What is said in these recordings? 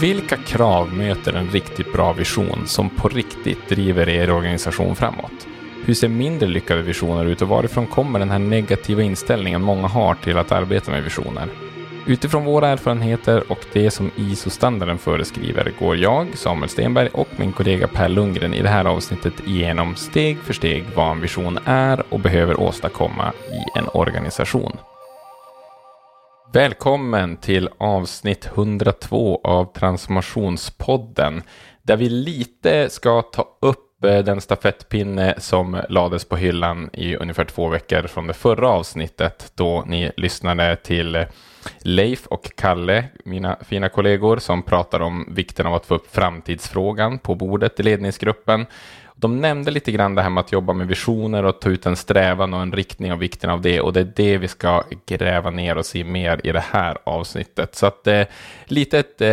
Vilka krav möter en riktigt bra vision som på riktigt driver er organisation framåt? Hur ser mindre lyckade visioner ut och varifrån kommer den här negativa inställningen många har till att arbeta med visioner? Utifrån våra erfarenheter och det som ISO-standarden föreskriver går jag, Samuel Stenberg och min kollega Per Lundgren i det här avsnittet igenom steg för steg vad en vision är och behöver åstadkomma i en organisation. Välkommen till avsnitt 102 av Transformationspodden där vi lite ska ta upp eh, den stafettpinne som lades på hyllan i ungefär två veckor från det förra avsnittet då ni lyssnade till Leif och Kalle, mina fina kollegor, som pratar om vikten av att få upp framtidsfrågan på bordet i ledningsgruppen. De nämnde lite grann det här med att jobba med visioner och ta ut en strävan och en riktning och vikten av det. Och det är det vi ska gräva ner oss i mer i det här avsnittet. Så att eh, lite ett, eh,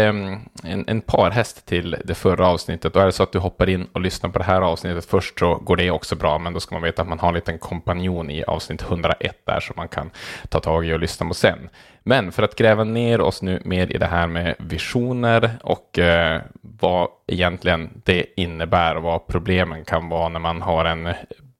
en, en parhäst till det förra avsnittet. Och är det så att du hoppar in och lyssnar på det här avsnittet först så går det också bra. Men då ska man veta att man har en liten kompanjon i avsnitt 101 där som man kan ta tag i och lyssna på sen. Men för att gräva ner oss nu mer i det här med visioner och eh, vad egentligen det innebär och vad problemen kan vara när man har en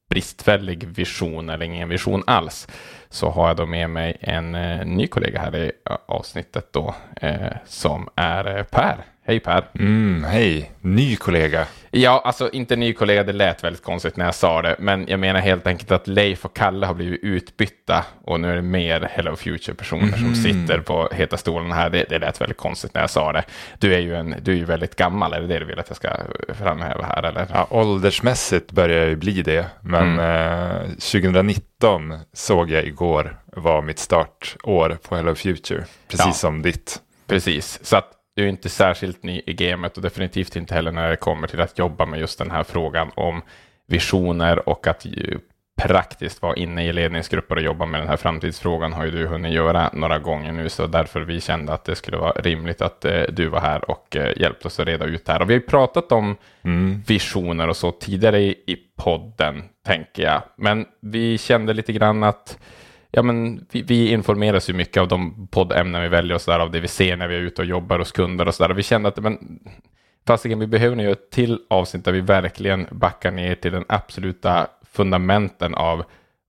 bristfällig vision eller ingen vision alls så har jag då med mig en eh, ny kollega här i eh, avsnittet då eh, som är eh, Per. Hej Per! Mm, hej! Ny kollega. Ja, alltså inte ny kollega, det lät väldigt konstigt när jag sa det, men jag menar helt enkelt att Leif och Kalle har blivit utbytta och nu är det mer Hello Future-personer mm. som sitter på heta stolen här. Det, det lät väldigt konstigt när jag sa det. Du är ju, en, du är ju väldigt gammal, är det det du vill att jag ska framhäva här eller? Ja, åldersmässigt börjar jag ju bli det, men mm. eh, 2019 såg jag igår var mitt startår på Hello Future, precis ja. som ditt. Precis, så att du är inte särskilt ny i gamet och definitivt inte heller när det kommer till att jobba med just den här frågan om visioner och att praktiskt vara inne i ledningsgrupper och jobba med den här framtidsfrågan har ju du hunnit göra några gånger nu, så därför vi kände att det skulle vara rimligt att eh, du var här och eh, hjälpte oss att reda ut det här. Och vi har ju pratat om mm. visioner och så tidigare i, i podden, tänker jag, men vi kände lite grann att ja, men vi, vi informeras ju mycket av de poddämnen vi väljer och så där, av det vi ser när vi är ute och jobbar hos kunder och så där. vi kände att men, fasiken, vi behöver nu ett till avsnitt där vi verkligen backar ner till den absoluta fundamenten av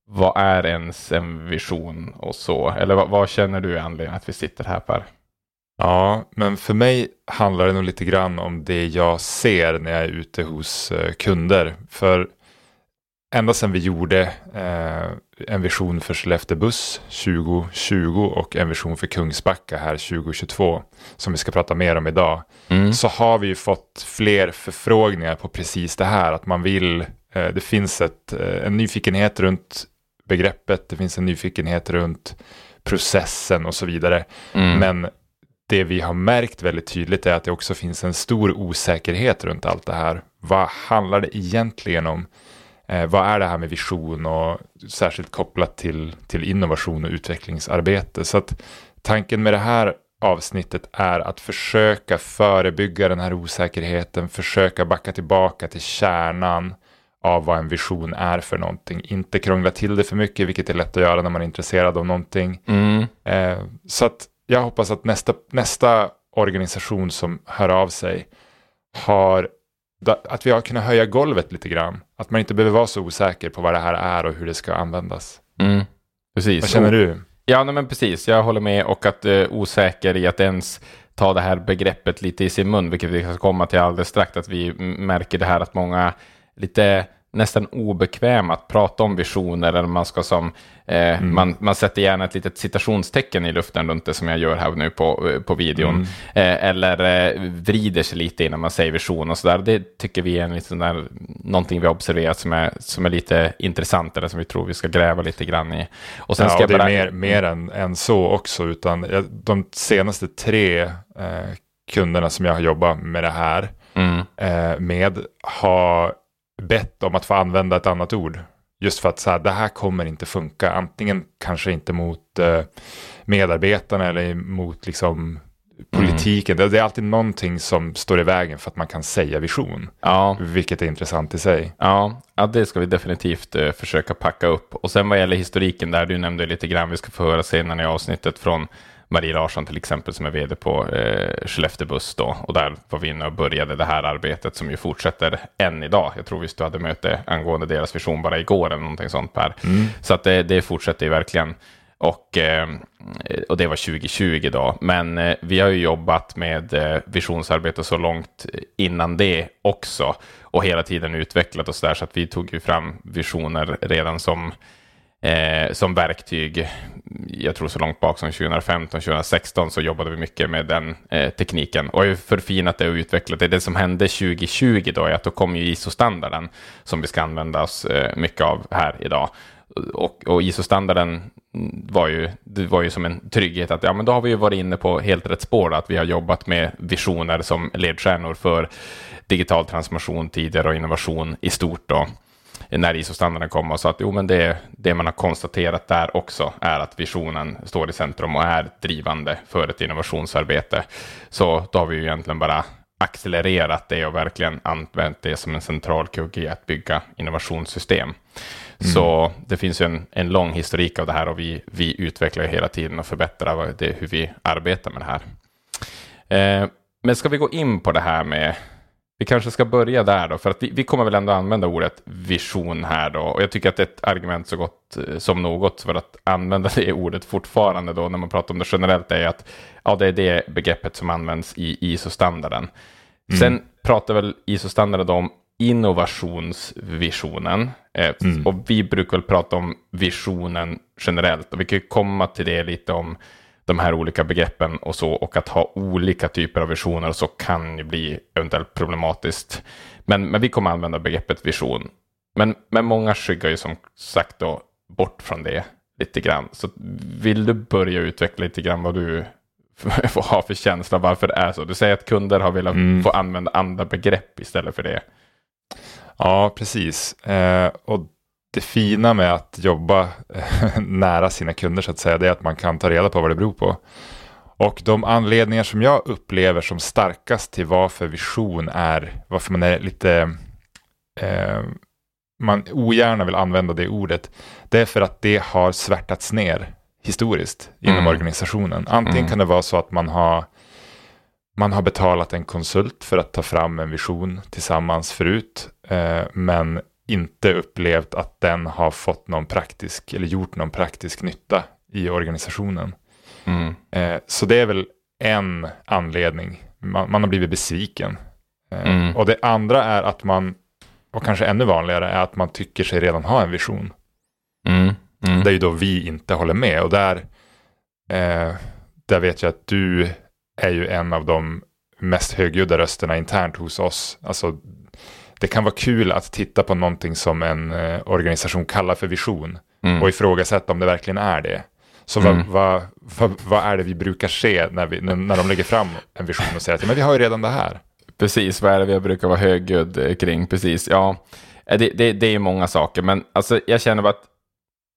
vad är ens en vision och så? Eller vad, vad känner du är anledningen att vi sitter här Per? Ja, men för mig handlar det nog lite grann om det jag ser när jag är ute hos eh, kunder. För ända sedan vi gjorde eh, en vision för Skellefteå buss 2020 och en vision för Kungsbacka här 2022 som vi ska prata mer om idag mm. så har vi ju fått fler förfrågningar på precis det här att man vill eh, det finns ett, eh, en nyfikenhet runt begreppet det finns en nyfikenhet runt processen och så vidare mm. men det vi har märkt väldigt tydligt är att det också finns en stor osäkerhet runt allt det här. Vad handlar det egentligen om? Eh, vad är det här med vision och särskilt kopplat till, till innovation och utvecklingsarbete. Så att tanken med det här avsnittet är att försöka förebygga den här osäkerheten, försöka backa tillbaka till kärnan av vad en vision är för någonting. Inte krångla till det för mycket, vilket är lätt att göra när man är intresserad av någonting. Mm. Eh, så att jag hoppas att nästa, nästa organisation som hör av sig har att vi har kunnat höja golvet lite grann. Att man inte behöver vara så osäker på vad det här är och hur det ska användas. Mm. Precis. Vad känner du? Ja, men precis. Jag håller med och att uh, osäker i att ens ta det här begreppet lite i sin mun, vilket vi ska komma till alldeles strax, att vi märker det här att många lite nästan obekväm att prata om visioner. Eller man, ska som, eh, mm. man, man sätter gärna ett litet citationstecken i luften runt det som jag gör här nu på, eh, på videon. Mm. Eh, eller eh, vrider sig lite innan man säger vision och sådär. Det tycker vi är en liten där, någonting vi har observerat som är, som är lite intressant eller som vi tror vi ska gräva lite grann i. Och sen ja, ska och det bara... är mer, mer än, än så också. Utan de senaste tre eh, kunderna som jag har jobbat med det här mm. eh, med har bett om att få använda ett annat ord. Just för att så här, det här kommer inte funka. Antingen kanske inte mot eh, medarbetarna eller mot liksom politiken. Mm. Det är alltid någonting som står i vägen för att man kan säga vision. Ja. Vilket är intressant i sig. Ja, ja det ska vi definitivt uh, försöka packa upp. Och sen vad gäller historiken där, du nämnde lite grann, vi ska få höra senare i avsnittet från Marie Larsson till exempel som är vd på eh, Skellefteå Buss då. Och där var vi inne och började det här arbetet som ju fortsätter än idag. Jag tror visst du hade möte angående deras vision bara igår eller någonting sånt Per. Mm. Så att det, det fortsätter ju verkligen. Och, eh, och det var 2020 då. Men eh, vi har ju jobbat med eh, visionsarbete så långt innan det också. Och hela tiden utvecklat oss där. Så att vi tog ju fram visioner redan som eh, som verktyg. Jag tror så långt bak som 2015, 2016 så jobbade vi mycket med den eh, tekniken och har förfinat det och utvecklat det. Det som hände 2020 då är att då kom ju ISO-standarden som vi ska använda oss eh, mycket av här idag. Och, och ISO-standarden var ju, det var ju som en trygghet att ja, men då har vi ju varit inne på helt rätt spår, att vi har jobbat med visioner som ledstjärnor för digital transformation tidigare och innovation i stort. Då när ISO-standarden kom och sa att jo, men det, det man har konstaterat där också är att visionen står i centrum och är drivande för ett innovationsarbete. Så då har vi ju egentligen bara accelererat det och verkligen använt det som en central kugg i att bygga innovationssystem. Mm. Så det finns ju en, en lång historik av det här och vi, vi utvecklar hela tiden och förbättrar det, hur vi arbetar med det här. Eh, men ska vi gå in på det här med vi kanske ska börja där då, för att vi, vi, kommer väl ändå använda ordet vision här då. Och jag tycker att det är ett argument så gott eh, som något för att använda det ordet fortfarande då när man pratar om det generellt är att ja, det är det begreppet som används i ISO-standarden. Mm. Sen pratar väl ISO-standarden om innovationsvisionen. Eh, mm. Och vi brukar väl prata om visionen generellt. Och vi kan komma till det lite om de här olika begreppen och så och att ha olika typer av visioner så kan ju bli eventuellt problematiskt. Men, men vi kommer använda begreppet vision. Men, men många skyggar ju som sagt då bort från det lite grann. Så vill du börja utveckla lite grann vad du får ha för känsla varför det är så? Du säger att kunder har velat mm. få använda andra begrepp istället för det. Ja, precis. Eh, och det fina med att jobba nära sina kunder så att säga, det är att man kan ta reda på vad det beror på. Och de anledningar som jag upplever som starkast till varför vision är, varför man är lite, eh, man ogärna vill använda det ordet, det är för att det har svärtats ner historiskt inom mm. organisationen. Antingen mm. kan det vara så att man har man har betalat en konsult för att ta fram en vision tillsammans förut, eh, men inte upplevt att den har fått någon praktisk eller gjort någon praktisk nytta i organisationen. Mm. Eh, så det är väl en anledning. Man, man har blivit besviken. Eh, mm. Och det andra är att man, och kanske ännu vanligare, är att man tycker sig redan ha en vision. Mm. mm. Det är ju då vi inte håller med. Och där, eh, där vet jag att du är ju en av de mest högljudda rösterna internt hos oss. Alltså det kan vara kul att titta på någonting som en eh, organisation kallar för vision mm. och ifrågasätta om det verkligen är det. Så mm. vad, vad, vad, vad, är det vi brukar se när, vi, när, de lägger fram en vision och säger att men vi har ju redan det här. Precis, vad är det vi brukar vara högljudd eh, kring? Precis, ja. Eh, det, det, det är många saker, men alltså, jag känner att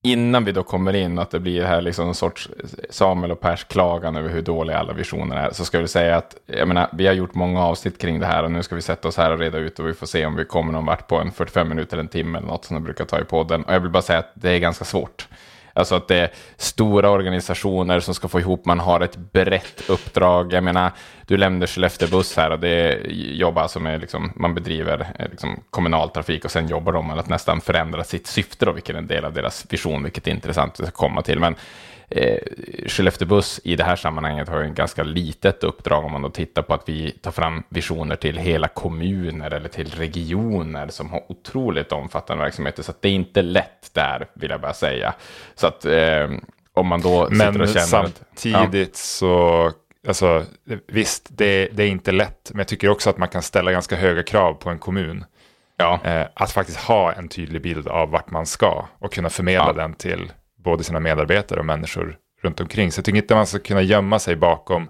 innan vi då kommer in att det blir här liksom en sorts Samuel och Pers klagan över hur dåliga alla visioner är, så ska vi säga att jag menar, vi har gjort många avsnitt kring det här och nu ska vi sätta oss här och reda ut och vi får se om vi kommer någon vart på en 45 minuter, en timme eller något som de brukar ta i podden. Och jag vill bara säga att det är ganska svårt. Alltså att det är stora organisationer som ska få ihop, man har ett brett uppdrag. Jag menar, du lämnar Skellefteå buss här och det jobbar som är liksom, man bedriver eh, liksom kommunaltrafik och sen jobbar de med att nästan förändra sitt syfte då, vilket är en del av deras vision, vilket är intressant att komma till. Men eh, Skellefteå Buss i det här sammanhanget har en ganska litet uppdrag om man då tittar på att vi tar fram visioner till hela kommuner eller till regioner som har otroligt omfattande verksamheter. Så det är inte lätt där, vill jag bara säga. Så att eh, om man då Men och känner... samtidigt ja. så, alltså visst, det, det, är inte lätt. Men jag tycker också att man kan ställa ganska höga krav på en kommun. Ja. Eh, att faktiskt ha en tydlig bild av vart man ska och kunna förmedla ja. den till både sina medarbetare och människor runt omkring. Så jag tycker inte man ska kunna gömma sig bakom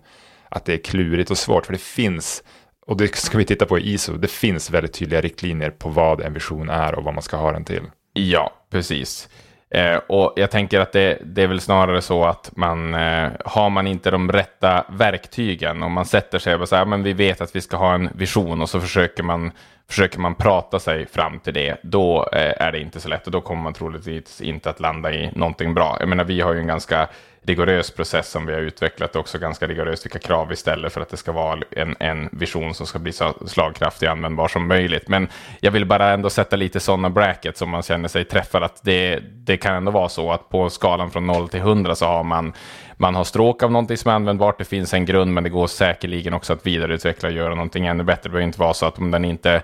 att det är klurigt och svårt, för det finns, och det ska vi titta på i ISO, det finns väldigt tydliga riktlinjer på vad en vision är och vad man ska ha den till. Ja, precis. Eh, och jag tänker att det, det, är väl snarare så att man eh, har man inte de rätta verktygen om man sätter sig och säger men vi vet att vi ska ha en vision och så försöker man Försöker man prata sig fram till det, då eh, är det inte så lätt och då kommer man troligtvis inte att landa i någonting bra. Jag menar, vi har ju en ganska rigorös process som vi har utvecklat också ganska rigoröst vilka krav vi ställer för att det ska vara en, en vision som ska bli så slagkraftig och användbar som möjligt. Men jag vill bara ändå sätta lite sådana brackets som man känner sig träffad. Att det, det kan ändå vara så att på skalan från 0 till 100 så har man man har stråk av någonting som är användbart, det finns en grund, men det går säkerligen också att vidareutveckla och göra någonting ännu bättre. Det behöver inte vara så att om den inte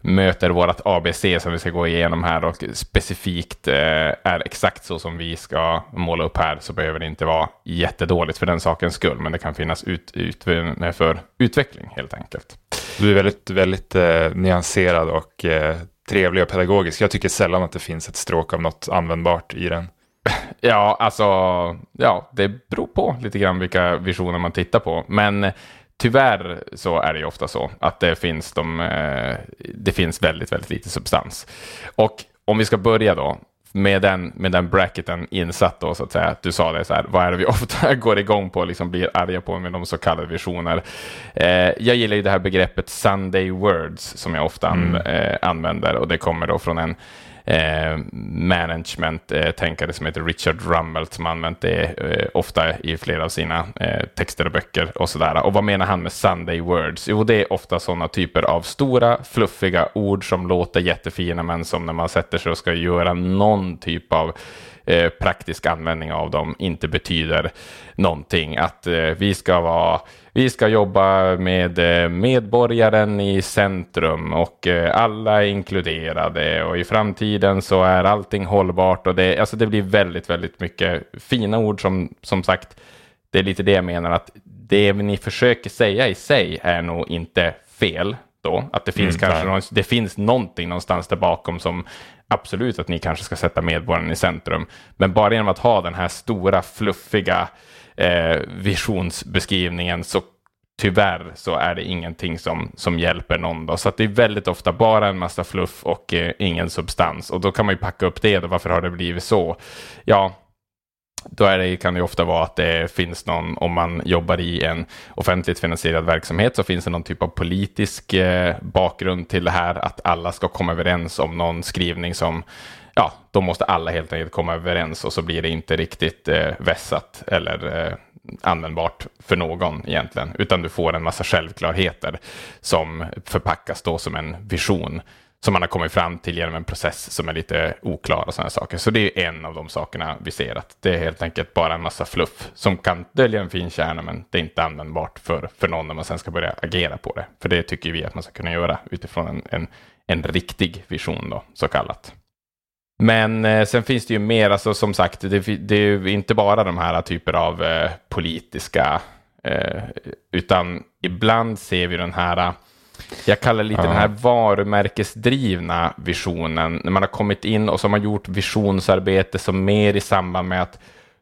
möter vårt ABC som vi ska gå igenom här och specifikt eh, är exakt så som vi ska måla upp här så behöver det inte vara jättedåligt för den sakens skull, men det kan finnas ut, ut för utveckling helt enkelt. Du är väldigt, väldigt eh, nyanserad och eh, trevlig och pedagogisk. Jag tycker sällan att det finns ett stråk av något användbart i den. Ja, alltså, ja, det beror på lite grann vilka visioner man tittar på. Men tyvärr så är det ju ofta så att det finns, de, eh, det finns väldigt, väldigt lite substans. Och om vi ska börja då med den, med den bracketen insatt då så att säga. Du sa det så här, vad är det vi ofta går igång på och liksom blir arga på med de så kallade visioner. Eh, jag gillar ju det här begreppet Sunday words som jag ofta mm. an, eh, använder och det kommer då från en eh, management-tänkare eh, som heter Richard Rummelt som använt det eh, ofta i flera av sina eh, texter och böcker och sådär. Och vad menar han med Sunday words? Jo, det är ofta sådana typer av stora, fluffiga ord som låter jättefina, men som när man sätter sig och ska göra någon typ av eh, praktisk användning av dem inte betyder någonting. Att eh, vi ska vara vi ska jobba med eh, medborgaren i centrum och eh, alla är inkluderade och i framtiden så är allting hållbart och det, alltså det blir väldigt, väldigt mycket fina ord som, som sagt, det är lite det jag menar att det ni försöker säga i sig är nog inte fel då, att det finns mm, kanske någon, det finns någonting någonstans där bakom som absolut att ni kanske ska sätta medborgaren i centrum. Men bara genom att ha den här stora fluffiga eh, visionsbeskrivningen så tyvärr så är det ingenting som, som hjälper någon. Då. Så att det är väldigt ofta bara en massa fluff och eh, ingen substans. Och då kan man ju packa upp det. Då. Varför har det blivit så? Ja, då är det, kan det ofta vara att det finns någon, om man jobbar i en offentligt finansierad verksamhet, så finns det någon typ av politisk eh, bakgrund till det här, att alla ska komma överens om någon skrivning som ja, då måste alla helt enkelt komma överens och så blir det inte riktigt eh, vässat eller eh, användbart för någon egentligen, utan du får en massa självklarheter som förpackas då som en vision som man har kommit fram till genom en process som är lite oklar och sådana saker. Så det är en av de sakerna vi ser, att det är helt enkelt bara en massa fluff som kan dölja en fin kärna, men det är inte användbart för, för någon när man sen ska börja agera på det. För det tycker vi att man ska kunna göra utifrån en, en, en riktig vision då, så kallat. Men eh, sen finns det ju mer, alltså som sagt, det, det är ju inte bara de här typer av eh, politiska, eh, utan ibland ser vi den här, jag kallar lite ja. den här varumärkesdrivna visionen, när man har kommit in och så har man gjort visionsarbete som mer i samband med att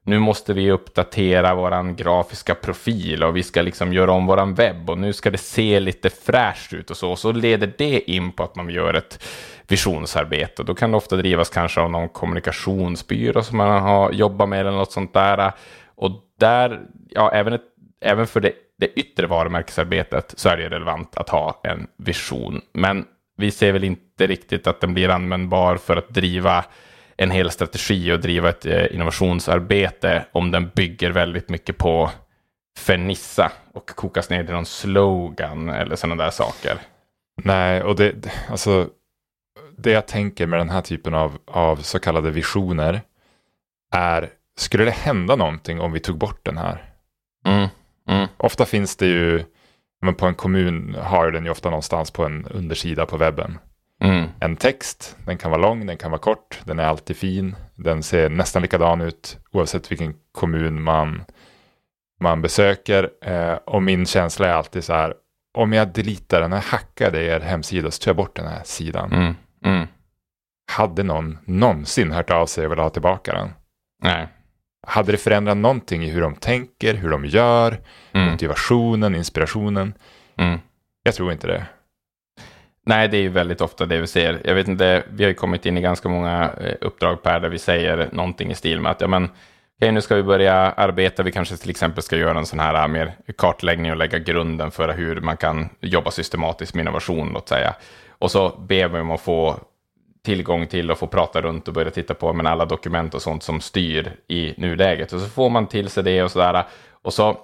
nu måste vi uppdatera våran grafiska profil och vi ska liksom göra om våran webb och nu ska det se lite fräscht ut och så. Och så leder det in på att man gör ett visionsarbete. Då kan det ofta drivas kanske av någon kommunikationsbyrå som man har jobbat med eller något sånt där. Och där, ja, även, ett, även för det, det yttre varumärkesarbetet så är det relevant att ha en vision. Men vi ser väl inte riktigt att den blir användbar för att driva en hel strategi och driva ett eh, innovationsarbete om den bygger väldigt mycket på fernissa och kokas ner till någon slogan eller sådana där saker. Nej, och det, alltså, det jag tänker med den här typen av, av så kallade visioner är, skulle det hända någonting om vi tog bort den här? Mm, mm. Ofta finns det ju, men på en kommun har den ju ofta någonstans på en undersida på webben. Mm. En text, den kan vara lång, den kan vara kort, den är alltid fin, den ser nästan likadan ut oavsett vilken kommun man, man besöker. Eh, och min känsla är alltid så här, om jag deletar den här hackade er hemsida så tar jag bort den här sidan. Mm. Mm. Hade någon någonsin hört av sig och velat ha tillbaka den? Nej. Hade det förändrat någonting i hur de tänker, hur de gör, mm. motivationen, inspirationen? Mm. Jag tror inte det. Nej, det är ju väldigt ofta det vi ser. Jag vet inte, vi har ju kommit in i ganska många eh, uppdrag Per där vi säger någonting i stil med att ja, men, okay, nu ska vi börja arbeta. Vi kanske till exempel ska göra en sån här eh, mer kartläggning och lägga grunden för hur man kan jobba systematiskt med innovation, låt säga. Och så ber vi om att få tillgång till och få prata runt och börja titta på men alla dokument och sånt som styr i nuläget. Och så får man till sig det och sådär. Och så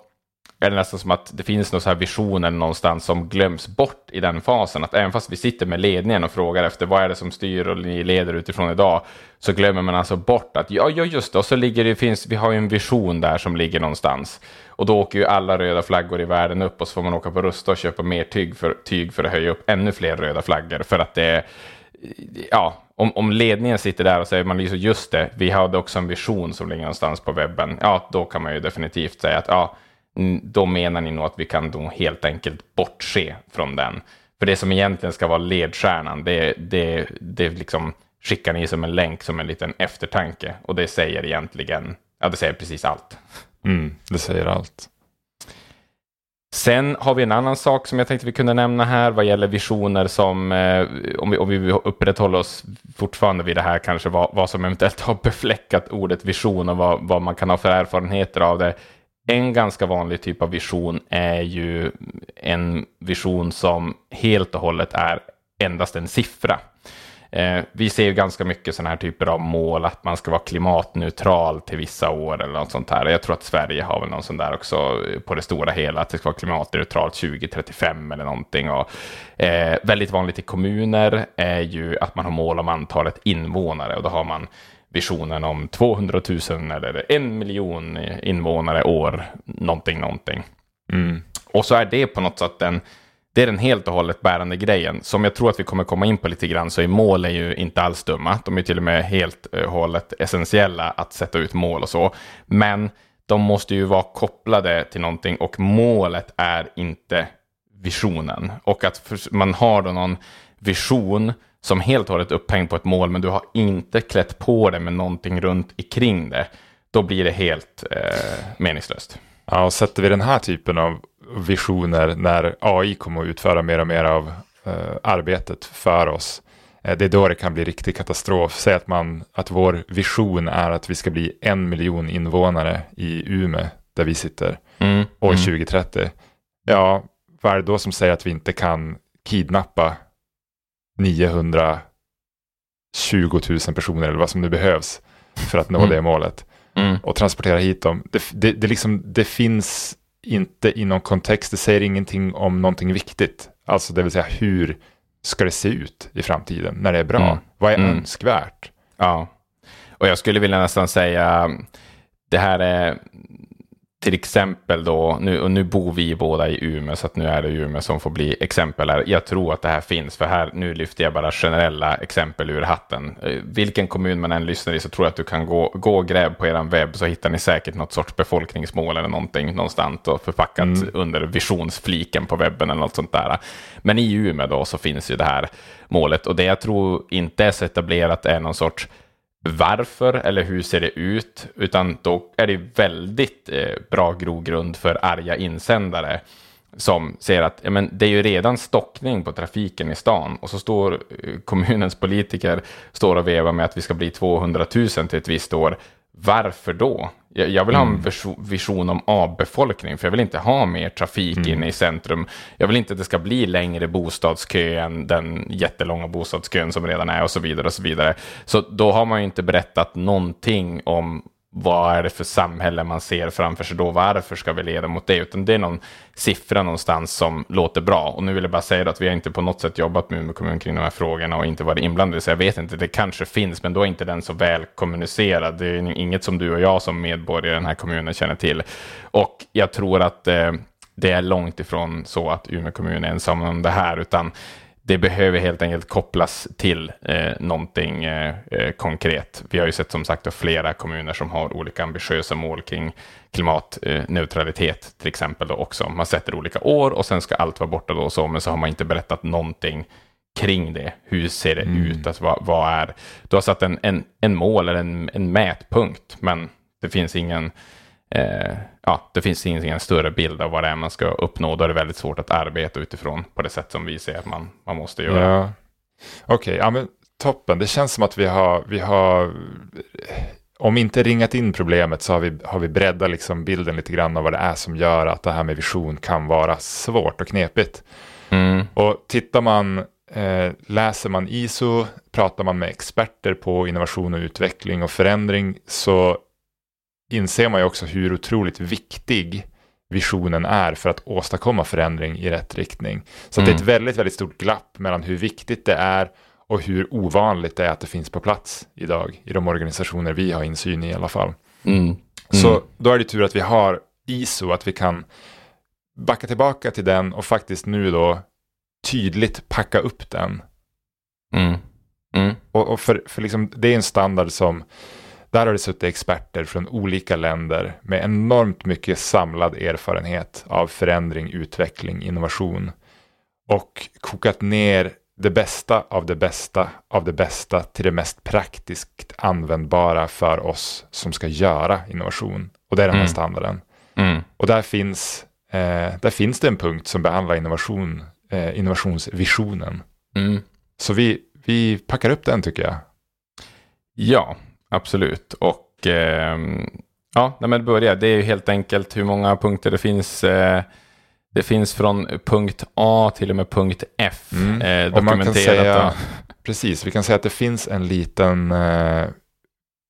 är det nästan som att det finns någon så här visioner någonstans som glöms bort i den fasen. Att även fast vi sitter med ledningen och frågar efter vad är det som styr och ni leder utifrån idag, så glömmer man alltså bort att ja, ja just det, och så ligger det, finns, vi har ju en vision där som ligger någonstans. Och då åker ju alla röda flaggor i världen upp och så får man åka på Rusta och köpa mer tyg för, tyg för att höja upp ännu fler röda flaggor. För att det, ja, om, om ledningen sitter där och säger man liksom just det, vi hade också en vision som ligger någonstans på webben, ja, då kan man ju definitivt säga att ja, då menar ni nog att vi kan då helt enkelt bortse från den. För det som egentligen ska vara ledstjärnan, det, det, det liksom skickar ni som en länk, som en liten eftertanke. Och det säger egentligen, ja det säger precis allt. Mm, det säger allt. Sen har vi en annan sak som jag tänkte vi kunde nämna här vad gäller visioner som, eh, om, vi, om vi upprätthåller oss fortfarande vid det här kanske vad, vad som eventuellt har befläckat ordet vision och vad, vad man kan ha för erfarenheter av det. En ganska vanlig typ av vision är ju en vision som helt och hållet är endast en siffra. Eh, vi ser ju ganska mycket sådana här typer av mål, att man ska vara klimatneutral till vissa år eller något sånt här. Jag tror att Sverige har väl någon sån där också på det stora hela, att det ska vara klimatneutralt 2035 eller någonting. Och, eh, väldigt vanligt i kommuner är ju att man har mål om antalet invånare och då har man visionen om 200 000 eller en miljon invånare år, någonting, någonting. Mm. Och så är det på något sätt den, det är den helt och hållet bärande grejen. Som jag tror att vi kommer komma in på lite grann, så är mål är ju inte alls dumma. De är till och med helt och hållet essentiella att sätta ut mål och så. Men de måste ju vara kopplade till någonting och målet är inte visionen. Och att man har då någon vision som helt och hållet upphängd på ett mål, men du har inte klätt på det med någonting runt omkring det, då blir det helt eh, meningslöst. Ja, och sätter vi den här typen av visioner när AI kommer att utföra mer och mer av eh, arbetet för oss, eh, det är då det kan bli riktig katastrof. Säg att, man, att vår vision är att vi ska bli en miljon invånare i Umeå, där vi sitter, mm. år mm. 2030. Ja, vad är det då som säger att vi inte kan kidnappa 920 000 personer eller vad som nu behövs för att nå mm. det målet. Mm. Och transportera hit dem. Det, det, det, liksom, det finns inte i någon kontext, det säger ingenting om någonting viktigt. Alltså det vill säga hur ska det se ut i framtiden när det är bra? Mm. Vad är mm. önskvärt? Ja, och jag skulle vilja nästan säga det här är till exempel då, nu, och nu bor vi båda i Umeå, så att nu är det Umeå som får bli exempel här. Jag tror att det här finns, för här, nu lyfter jag bara generella exempel ur hatten. Eh, vilken kommun man än lyssnar i så tror jag att du kan gå, gå och gräv på er webb, så hittar ni säkert något sorts befolkningsmål eller någonting någonstans och förpackat mm. under visionsfliken på webben eller något sånt där. Men i Umeå då så finns ju det här målet, och det jag tror inte är så etablerat är någon sorts varför eller hur ser det ut, utan då är det väldigt eh, bra grogrund för arga insändare som säger att ja, men det är ju redan stockning på trafiken i stan och så står eh, kommunens politiker står och vevar med att vi ska bli 200 000 till ett visst år. Varför då? Jag vill ha en mm. vision om avbefolkning, för jag vill inte ha mer trafik mm. inne i centrum. Jag vill inte att det ska bli längre bostadskö än den jättelånga bostadskön som redan är och så vidare. och Så vidare. Så då har man ju inte berättat någonting om vad är det för samhälle man ser framför sig då? Varför ska vi leda mot det? Utan det är någon siffra någonstans som låter bra. Och nu vill jag bara säga att vi har inte på något sätt jobbat med Umeå kommun kring de här frågorna och inte varit inblandade. Så jag vet inte, det kanske finns, men då är inte den så väl kommunicerad. Det är inget som du och jag som medborgare i den här kommunen känner till. Och jag tror att eh, det är långt ifrån så att Umeå kommun är ensam om det här, utan det behöver helt enkelt kopplas till eh, någonting eh, eh, konkret. Vi har ju sett som sagt flera kommuner som har olika ambitiösa mål kring klimatneutralitet eh, till exempel då också. Man sätter olika år och sen ska allt vara borta då och så, men så har man inte berättat någonting kring det. Hur ser det mm. ut? Alltså, vad, vad, är... Du har satt en, en, en mål eller en, en mätpunkt, men det finns ingen eh, ja, det finns ingen större bild av vad det är man ska uppnå. Då är det väldigt svårt att arbeta utifrån på det sätt som vi ser att man, man måste göra. Ja. Okej, okay, ja, men toppen. Det känns som att vi har, vi har om inte ringat in problemet så har vi, har vi breddat liksom bilden lite grann av vad det är som gör att det här med vision kan vara svårt och knepigt. Mm. Och tittar man eh, läser man ISO, pratar man med experter på innovation och utveckling och förändring så inser man ju också hur otroligt viktig visionen är för att åstadkomma förändring i rätt riktning. Så mm. det är ett mm. väldigt, väldigt stort glapp mellan hur viktigt det är och hur ovanligt det är att det finns på plats idag i de organisationer vi har insyn i i alla fall. Mm. Mm. Så då är det tur att vi har ISO, att vi kan backa tillbaka till den och faktiskt nu då tydligt packa upp den. Mm. Mm. Och, och, för, för liksom, det är en standard som, där har det suttit experter från olika länder med enormt mycket samlad erfarenhet av förändring, utveckling, innovation. Och kokat ner det bästa av det bästa av det bästa till det mest praktiskt användbara för oss som ska göra innovation. Och det är den här mm. standarden. Mm. Och där finns, eh, där finns det en punkt som behandlar innovation, eh, innovationsvisionen. Mm. Så vi, vi packar upp den tycker jag. Ja, absolut. Och eh, ja, när man börjar, det är ju helt enkelt hur många punkter det finns. Eh, det finns från punkt A till och med punkt F mm. eh, dokumenterat. Säga, precis, vi kan säga att det finns en liten eh,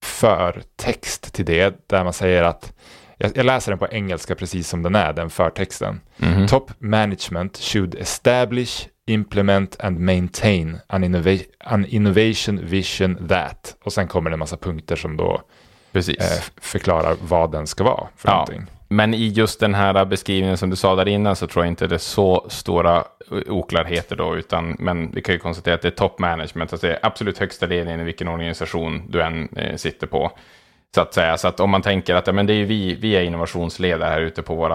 förtext till det där man säger att jag, läser den på engelska precis som den är, den förtexten. Mm. Top management should establish, implement and maintain an, innova an innovation vision that. Och sen kommer det en massa punkter som då eh, förklarar vad den ska vara för ja. någonting. Men i just den här beskrivningen som du sa där innan så tror jag inte det är så stora oklarheter då, utan men vi kan ju konstatera att det är top management, alltså det är absolut högsta ledningen i vilken organisation du än eh, sitter på. Så att säga, så att om man tänker att ja, men det är vi, vi är innovationsledare här ute på vår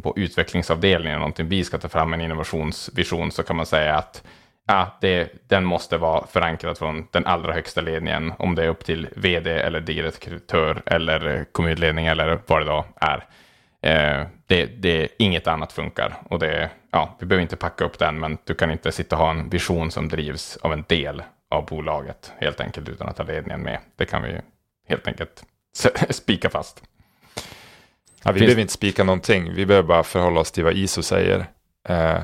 på utvecklingsavdelning, någonting vi ska ta fram en innovationsvision, så kan man säga att ja, det, den måste vara förankrad från den allra högsta ledningen, om det är upp till vd eller direktör eller kommunledning eller vad det då är. Eh, det, det, inget annat funkar och det, ja, vi behöver inte packa upp den, men du kan inte sitta och ha en vision som drivs av en del av bolaget helt enkelt utan att ha ledningen med. Det kan vi helt enkelt spika fast. Ja, vi Finns... behöver inte spika någonting, vi behöver bara förhålla oss till vad ISO säger. Eh,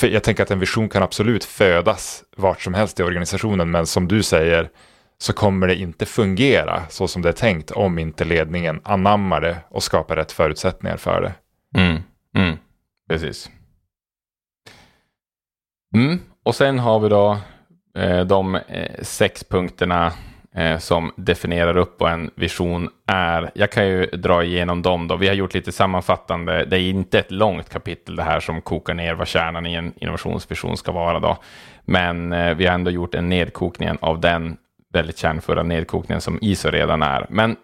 jag tänker att en vision kan absolut födas vart som helst i organisationen, men som du säger så kommer det inte fungera så som det är tänkt om inte ledningen anammar det och skapar rätt förutsättningar för det. Mm, mm, precis. Mm, och sen har vi då eh, de eh, sex punkterna eh, som definierar upp vad en vision är. Jag kan ju dra igenom dem då. Vi har gjort lite sammanfattande. Det är inte ett långt kapitel det här som kokar ner vad kärnan i en innovationsvision ska vara då. Men eh, vi har ändå gjort en nedkokning av den väldigt kärnfulla nedkokningen som ISO redan är. Men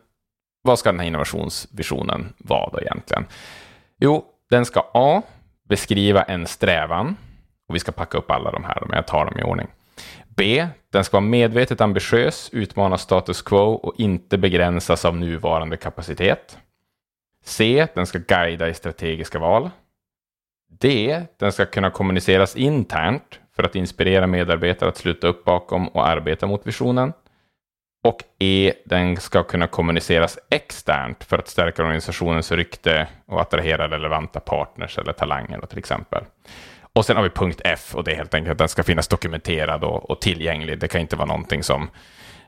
vad ska den här innovationsvisionen vara då egentligen? Jo, den ska A. Beskriva en strävan. Och vi ska packa upp alla de här, men jag tar dem i ordning. B. Den ska vara medvetet ambitiös, utmana status quo och inte begränsas av nuvarande kapacitet. C. Den ska guida i strategiska val. D. Den ska kunna kommuniceras internt för att inspirera medarbetare att sluta upp bakom och arbeta mot visionen. Och E. Den ska kunna kommuniceras externt för att stärka organisationens rykte och attrahera relevanta partners eller talanger till exempel. Och sen har vi punkt F och det är helt enkelt att den ska finnas dokumenterad och, och tillgänglig. Det kan inte vara någonting som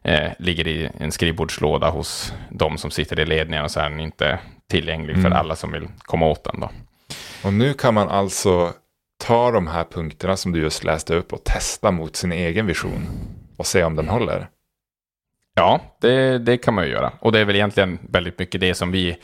eh, ligger i en skrivbordslåda hos de som sitter i ledningen och så är den inte tillgänglig mm. för alla som vill komma åt den. Då. Och nu kan man alltså ta de här punkterna som du just läste upp och testa mot sin egen vision och se om den håller. Ja, det, det kan man ju göra. Och det är väl egentligen väldigt mycket det som vi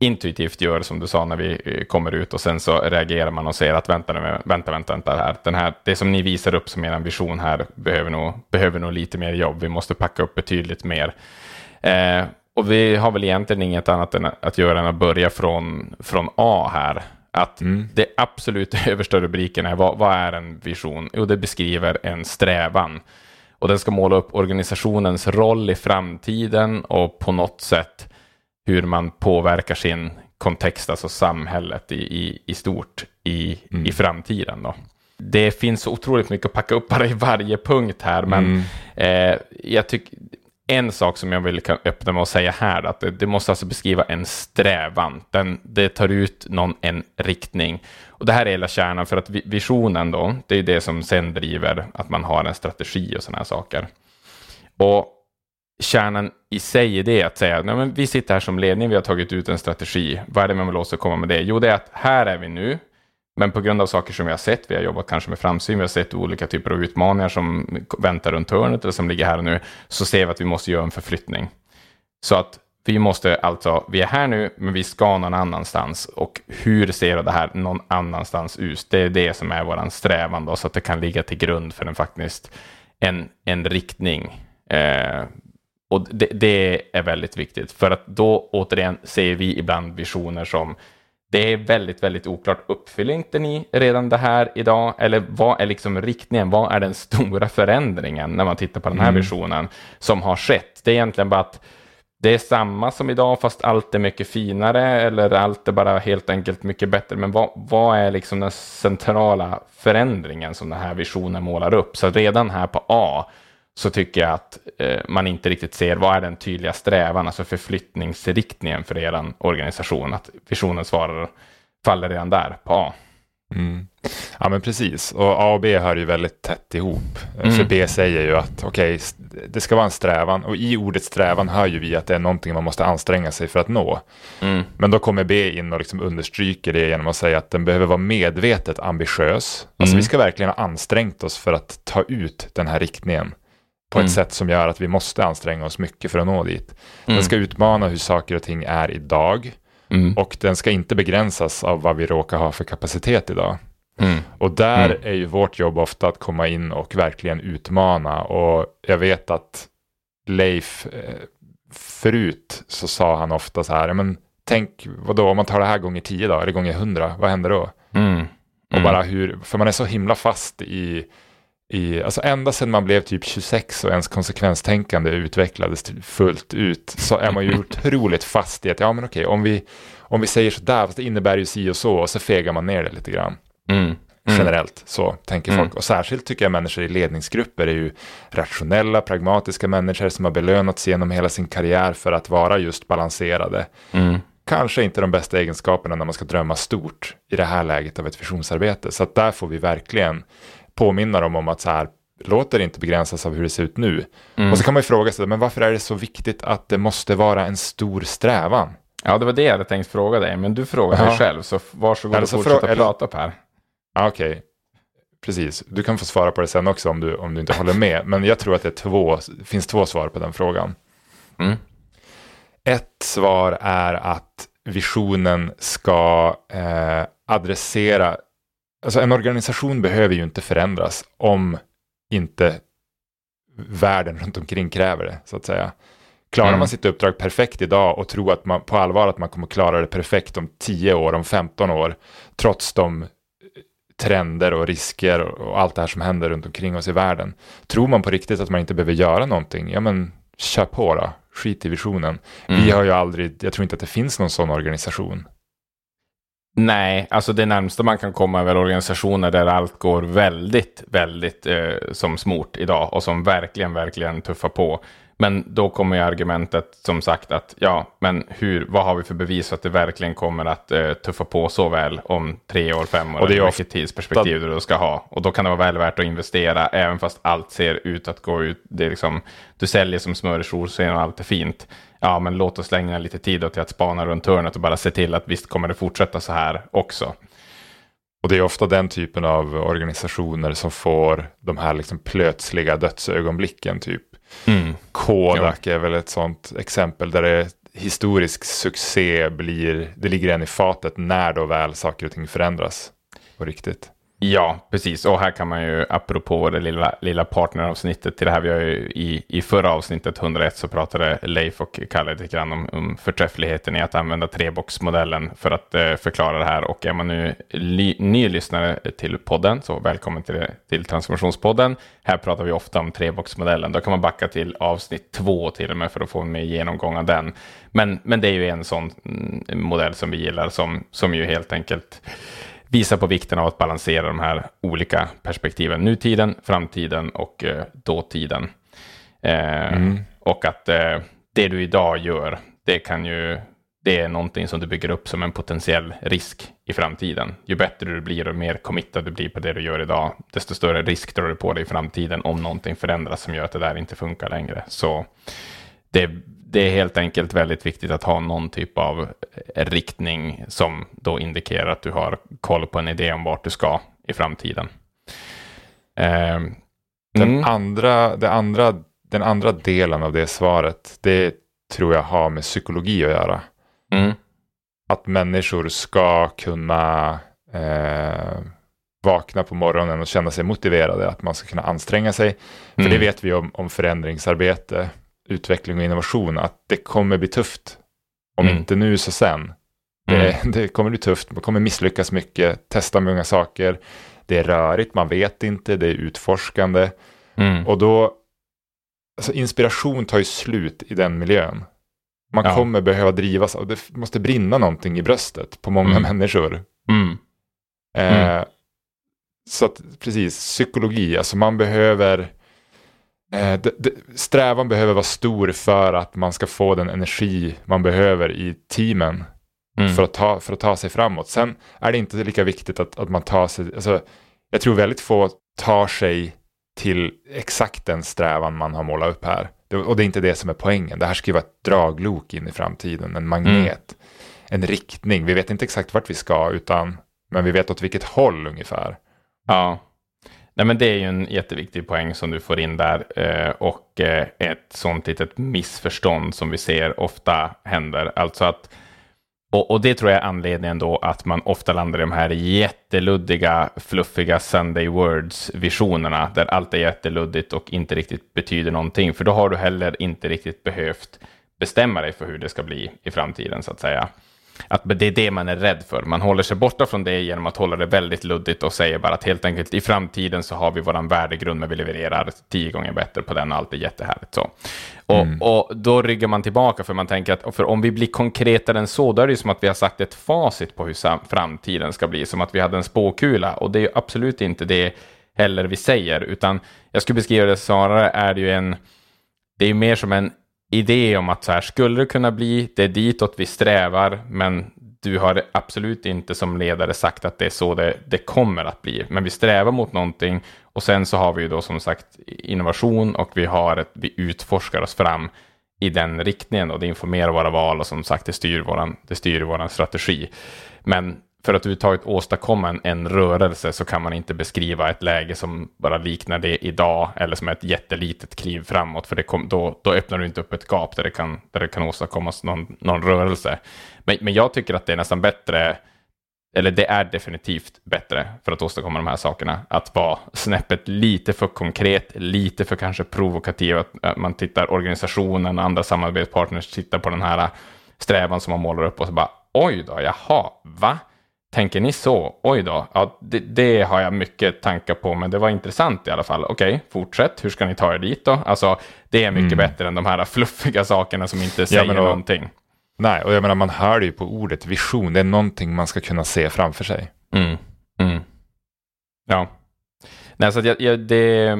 intuitivt gör som du sa när vi eh, kommer ut och sen så reagerar man och säger att vänta, vänta, vänta, vänta här. Den här. Det som ni visar upp som er vision här behöver nog, behöver nog lite mer jobb. Vi måste packa upp betydligt mer. Eh, och vi har väl egentligen inget annat än att göra än att börja från, från A här. Att mm. det absolut översta rubriken är vad, vad är en vision? Jo, det beskriver en strävan. Och den ska måla upp organisationens roll i framtiden och på något sätt hur man påverkar sin kontext, alltså samhället i, i, i stort i, mm. i framtiden. Då. Det finns otroligt mycket att packa upp bara i varje punkt här, men mm. eh, jag tycker en sak som jag vill öppna med att säga här, att det, det måste alltså beskriva en strävan. Den, det tar ut någon en riktning. Och det här är hela kärnan, för att visionen då, det är det som sen driver att man har en strategi och sådana här saker. Och kärnan i sig i det att säga, nej men vi sitter här som ledning, vi har tagit ut en strategi. Vad är det man vill åstadkomma med det? Jo, det är att här är vi nu, men på grund av saker som vi har sett, vi har jobbat kanske med framsyn, vi har sett olika typer av utmaningar som väntar runt hörnet eller som ligger här och nu, så ser vi att vi måste göra en förflyttning. Så att vi måste alltså, vi är här nu, men vi ska någon annanstans. Och hur ser det här någon annanstans ut? Det är det som är vår strävan då, så att det kan ligga till grund för en faktiskt en, en riktning. Eh, och det, det, är väldigt viktigt, för att då återigen ser vi ibland visioner som det är väldigt, väldigt oklart. Uppfyller inte ni redan det här idag? Eller vad är liksom riktningen? Vad är den stora förändringen när man tittar på den här mm. visionen som har skett? Det är egentligen bara att det är samma som idag fast allt är mycket finare eller allt är bara helt enkelt mycket bättre. Men vad, vad är liksom den centrala förändringen som den här visionen målar upp? Så redan här på A så tycker jag att eh, man inte riktigt ser vad är den tydliga strävan, alltså förflyttningsriktningen för er organisation. Att visionen svarar, faller redan där på A. Mm. Ja men precis, och A och B hör ju väldigt tätt ihop. Mm. För B säger ju att okej, okay, det ska vara en strävan och i ordet strävan hör ju vi att det är någonting man måste anstränga sig för att nå. Mm. Men då kommer B in och liksom understryker det genom att säga att den behöver vara medvetet ambitiös. Alltså vi mm. ska verkligen ha ansträngt oss för att ta ut den här riktningen på ett mm. sätt som gör att vi måste anstränga oss mycket för att nå dit. Den mm. ska utmana hur saker och ting är idag mm. och den ska inte begränsas av vad vi råkar ha för kapacitet idag. Mm. Och där mm. är ju vårt jobb ofta att komma in och verkligen utmana och jag vet att Leif eh, förut så sa han ofta så här, men tänk vadå om man tar det här gånger tio då, eller gånger hundra, vad händer då? Mm. Och bara hur, för man är så himla fast i i, alltså ända sedan man blev typ 26 och ens konsekvenstänkande utvecklades fullt ut så är man ju otroligt fast i att ja men okej om vi, om vi säger sådär fast det innebär ju si och så och så fegar man ner det lite grann. Mm. Mm. Generellt så tänker folk. Mm. Och särskilt tycker jag människor i ledningsgrupper är ju rationella, pragmatiska människor som har belönats genom hela sin karriär för att vara just balanserade. Mm. Kanske inte de bästa egenskaperna när man ska drömma stort i det här läget av ett visionsarbete. Så att där får vi verkligen påminna dem om att så här, låt det inte begränsas av hur det ser ut nu. Mm. Och så kan man ju fråga sig, men varför är det så viktigt att det måste vara en stor strävan? Ja, det var det jag hade tänkt fråga dig, men du frågar dig själv, så varsågod och fortsätt att prata Per. Ja, Okej, okay. precis. Du kan få svara på det sen också om du, om du inte håller med, men jag tror att det två, finns två svar på den frågan. Mm. Ett svar är att visionen ska eh, adressera alltså en organisation behöver ju inte förändras om inte världen runt omkring kräver det, så att säga. Klarar mm. man sitt uppdrag perfekt idag och tror att man på allvar att man kommer klara det perfekt om 10 år, om 15 år, trots de trender och risker och allt det här som händer runt omkring oss i världen. Tror man på riktigt att man inte behöver göra någonting, ja men kör på då, skit i visionen. Mm. Vi har ju aldrig, jag tror inte att det finns någon sån organisation Nej, alltså det närmsta man kan komma är väl organisationer där allt går väldigt, väldigt eh, som smort idag och som verkligen, verkligen tuffar på. Men då kommer ju argumentet som sagt att ja, men hur, vad har vi för bevis att det verkligen kommer att eh, tuffa på så väl om tre år, fem år, och det är vilket tidsperspektiv du ska ha. Och då kan det vara väl värt att investera, även fast allt ser ut att gå ut. Det är liksom, du säljer som smör i solsken och allt är fint ja, men låt oss lägga lite tid till att spana runt hörnet och bara se till att visst kommer det fortsätta så här också. Och det är ofta den typen av organisationer som får de här liksom plötsliga dödsögonblicken. Typ. Mm. Kodak ja. är väl ett sånt exempel där det historisk succé blir, det ligger en i fatet när då väl saker och ting förändras på riktigt. Ja, precis. Och här kan man ju, apropå det lilla, lilla partneravsnittet till det här, vi har ju i, i förra avsnittet 101 så pratade Leif och Kalle lite grann om, om förträffligheten i att använda treboxmodellen för att eh, förklara det här. Och är man nu li, ny lyssnare till podden, så välkommen till, till Transformationspodden. Här pratar vi ofta om treboxmodellen. Då kan man backa till avsnitt två till och med för att få en mer genomgång av den. Men, men det är ju en sån mm, modell som vi gillar som, som ju helt enkelt visar på vikten av att balansera de här olika perspektiven. Nutiden, framtiden och eh, dåtiden. Eh, mm. Och att eh, det du idag gör, det kan ju det är någonting som du bygger upp som en potentiell risk i framtiden. Ju bättre du blir och mer committad du blir på det du gör idag, desto större risk drar du på dig i framtiden om någonting förändras som gör att det där inte funkar längre. Så det, det är helt enkelt väldigt viktigt att ha någon typ av riktning som då indikerar att du har koll på en idé om vart du ska i framtiden. Mm. Den, andra, det andra, den andra delen av det svaret, det tror jag har med psykologi att göra. Mm. Att människor ska kunna eh, vakna på morgonen och känna sig motiverade, att man ska kunna anstränga sig. För mm. det vet vi om, om förändringsarbete, utveckling och innovation, att det kommer bli tufft. Om mm. inte nu så sen. Det, mm. det, kommer bli tufft, man kommer misslyckas mycket, testa många saker. Det är rörigt, man vet inte, det är utforskande. Mm. Och då, alltså inspiration tar ju slut i den miljön. Man ja. kommer behöva drivas av, det måste brinna någonting i bröstet på många mm. människor. Mm. Eh, mm. så att precis, psykologi, alltså man behöver, eh, det, det, strävan behöver vara stor för att man ska få den energi man behöver i teamen. Mm. För, att ta, för att ta sig framåt. Sen är det inte lika viktigt att, att man tar sig, alltså, jag tror väldigt få tar sig till exakt den strävan man har målat upp här. Och det är inte det som är poängen. Det här ska ju vara ett draglok in i framtiden, en magnet, mm. en riktning. Vi vet inte exakt vart vi ska, utan, men vi vet åt vilket håll ungefär. Ja, Nej, men det är ju en jätteviktig poäng som du får in där. Eh, och eh, ett sånt litet missförstånd som vi ser ofta händer. Alltså att och, det tror jag är anledningen då att man ofta landar i de här jätteluddiga, fluffiga Sunday Words-visionerna, där allt är jätteluddigt och inte riktigt betyder någonting. För då har du heller inte riktigt behövt bestämma dig för hur det ska bli i framtiden, så att säga att det är det man är rädd för. Man håller sig borta från det genom att hålla det väldigt luddigt och säger bara att helt enkelt i framtiden så har vi våran värdegrund men vi levererar tio gånger bättre på den och allt är jättehärligt så. Och, mm. och då ryggar man tillbaka för man tänker att för om vi blir konkretare än så då är det ju som att vi har sagt ett facit på hur framtiden ska bli, som att vi hade en spåkula och det är ju absolut inte det heller vi säger, utan jag skulle beskriva det snarare är det ju en det är mer som en idé om att så här skulle det kunna bli, det är ditåt vi strävar, men du har absolut inte som ledare sagt att det är så det, det kommer att bli. Men vi strävar mot någonting och sen så har vi ju då som sagt innovation och vi har ett, vi utforskar oss fram i den riktningen och det informerar våra val och som sagt det styr våran, det styr våran strategi. Men för att överhuvudtaget åstadkomma en, en rörelse så kan man inte beskriva ett läge som bara liknar det idag eller som är ett jättelitet kliv framåt. För det kom, då, då öppnar du inte upp ett gap där det kan, där det kan åstadkommas någon, någon rörelse. Men, men jag tycker att det är nästan bättre, eller det är definitivt bättre för att åstadkomma de här sakerna. Att vara snäppet lite för konkret, lite för kanske provokativ. Att man tittar organisationen och andra samarbetspartners tittar på den här äh, strävan som man målar upp och så bara oj då, jaha, va? Tänker ni så? Oj då, ja, det, det, har jag mycket tankar på, men det var intressant i alla fall. Okej, okay, fortsätt. Hur ska ni ta er dit då? Alltså, det är mycket mm. bättre än de här fluffiga sakerna som inte säger ja, då, någonting. Nej, och jag menar, man hör ju på ordet vision. Det är någonting man ska kunna se framför sig. Mm. Mm. Ja. Nej, så jag, jag, det,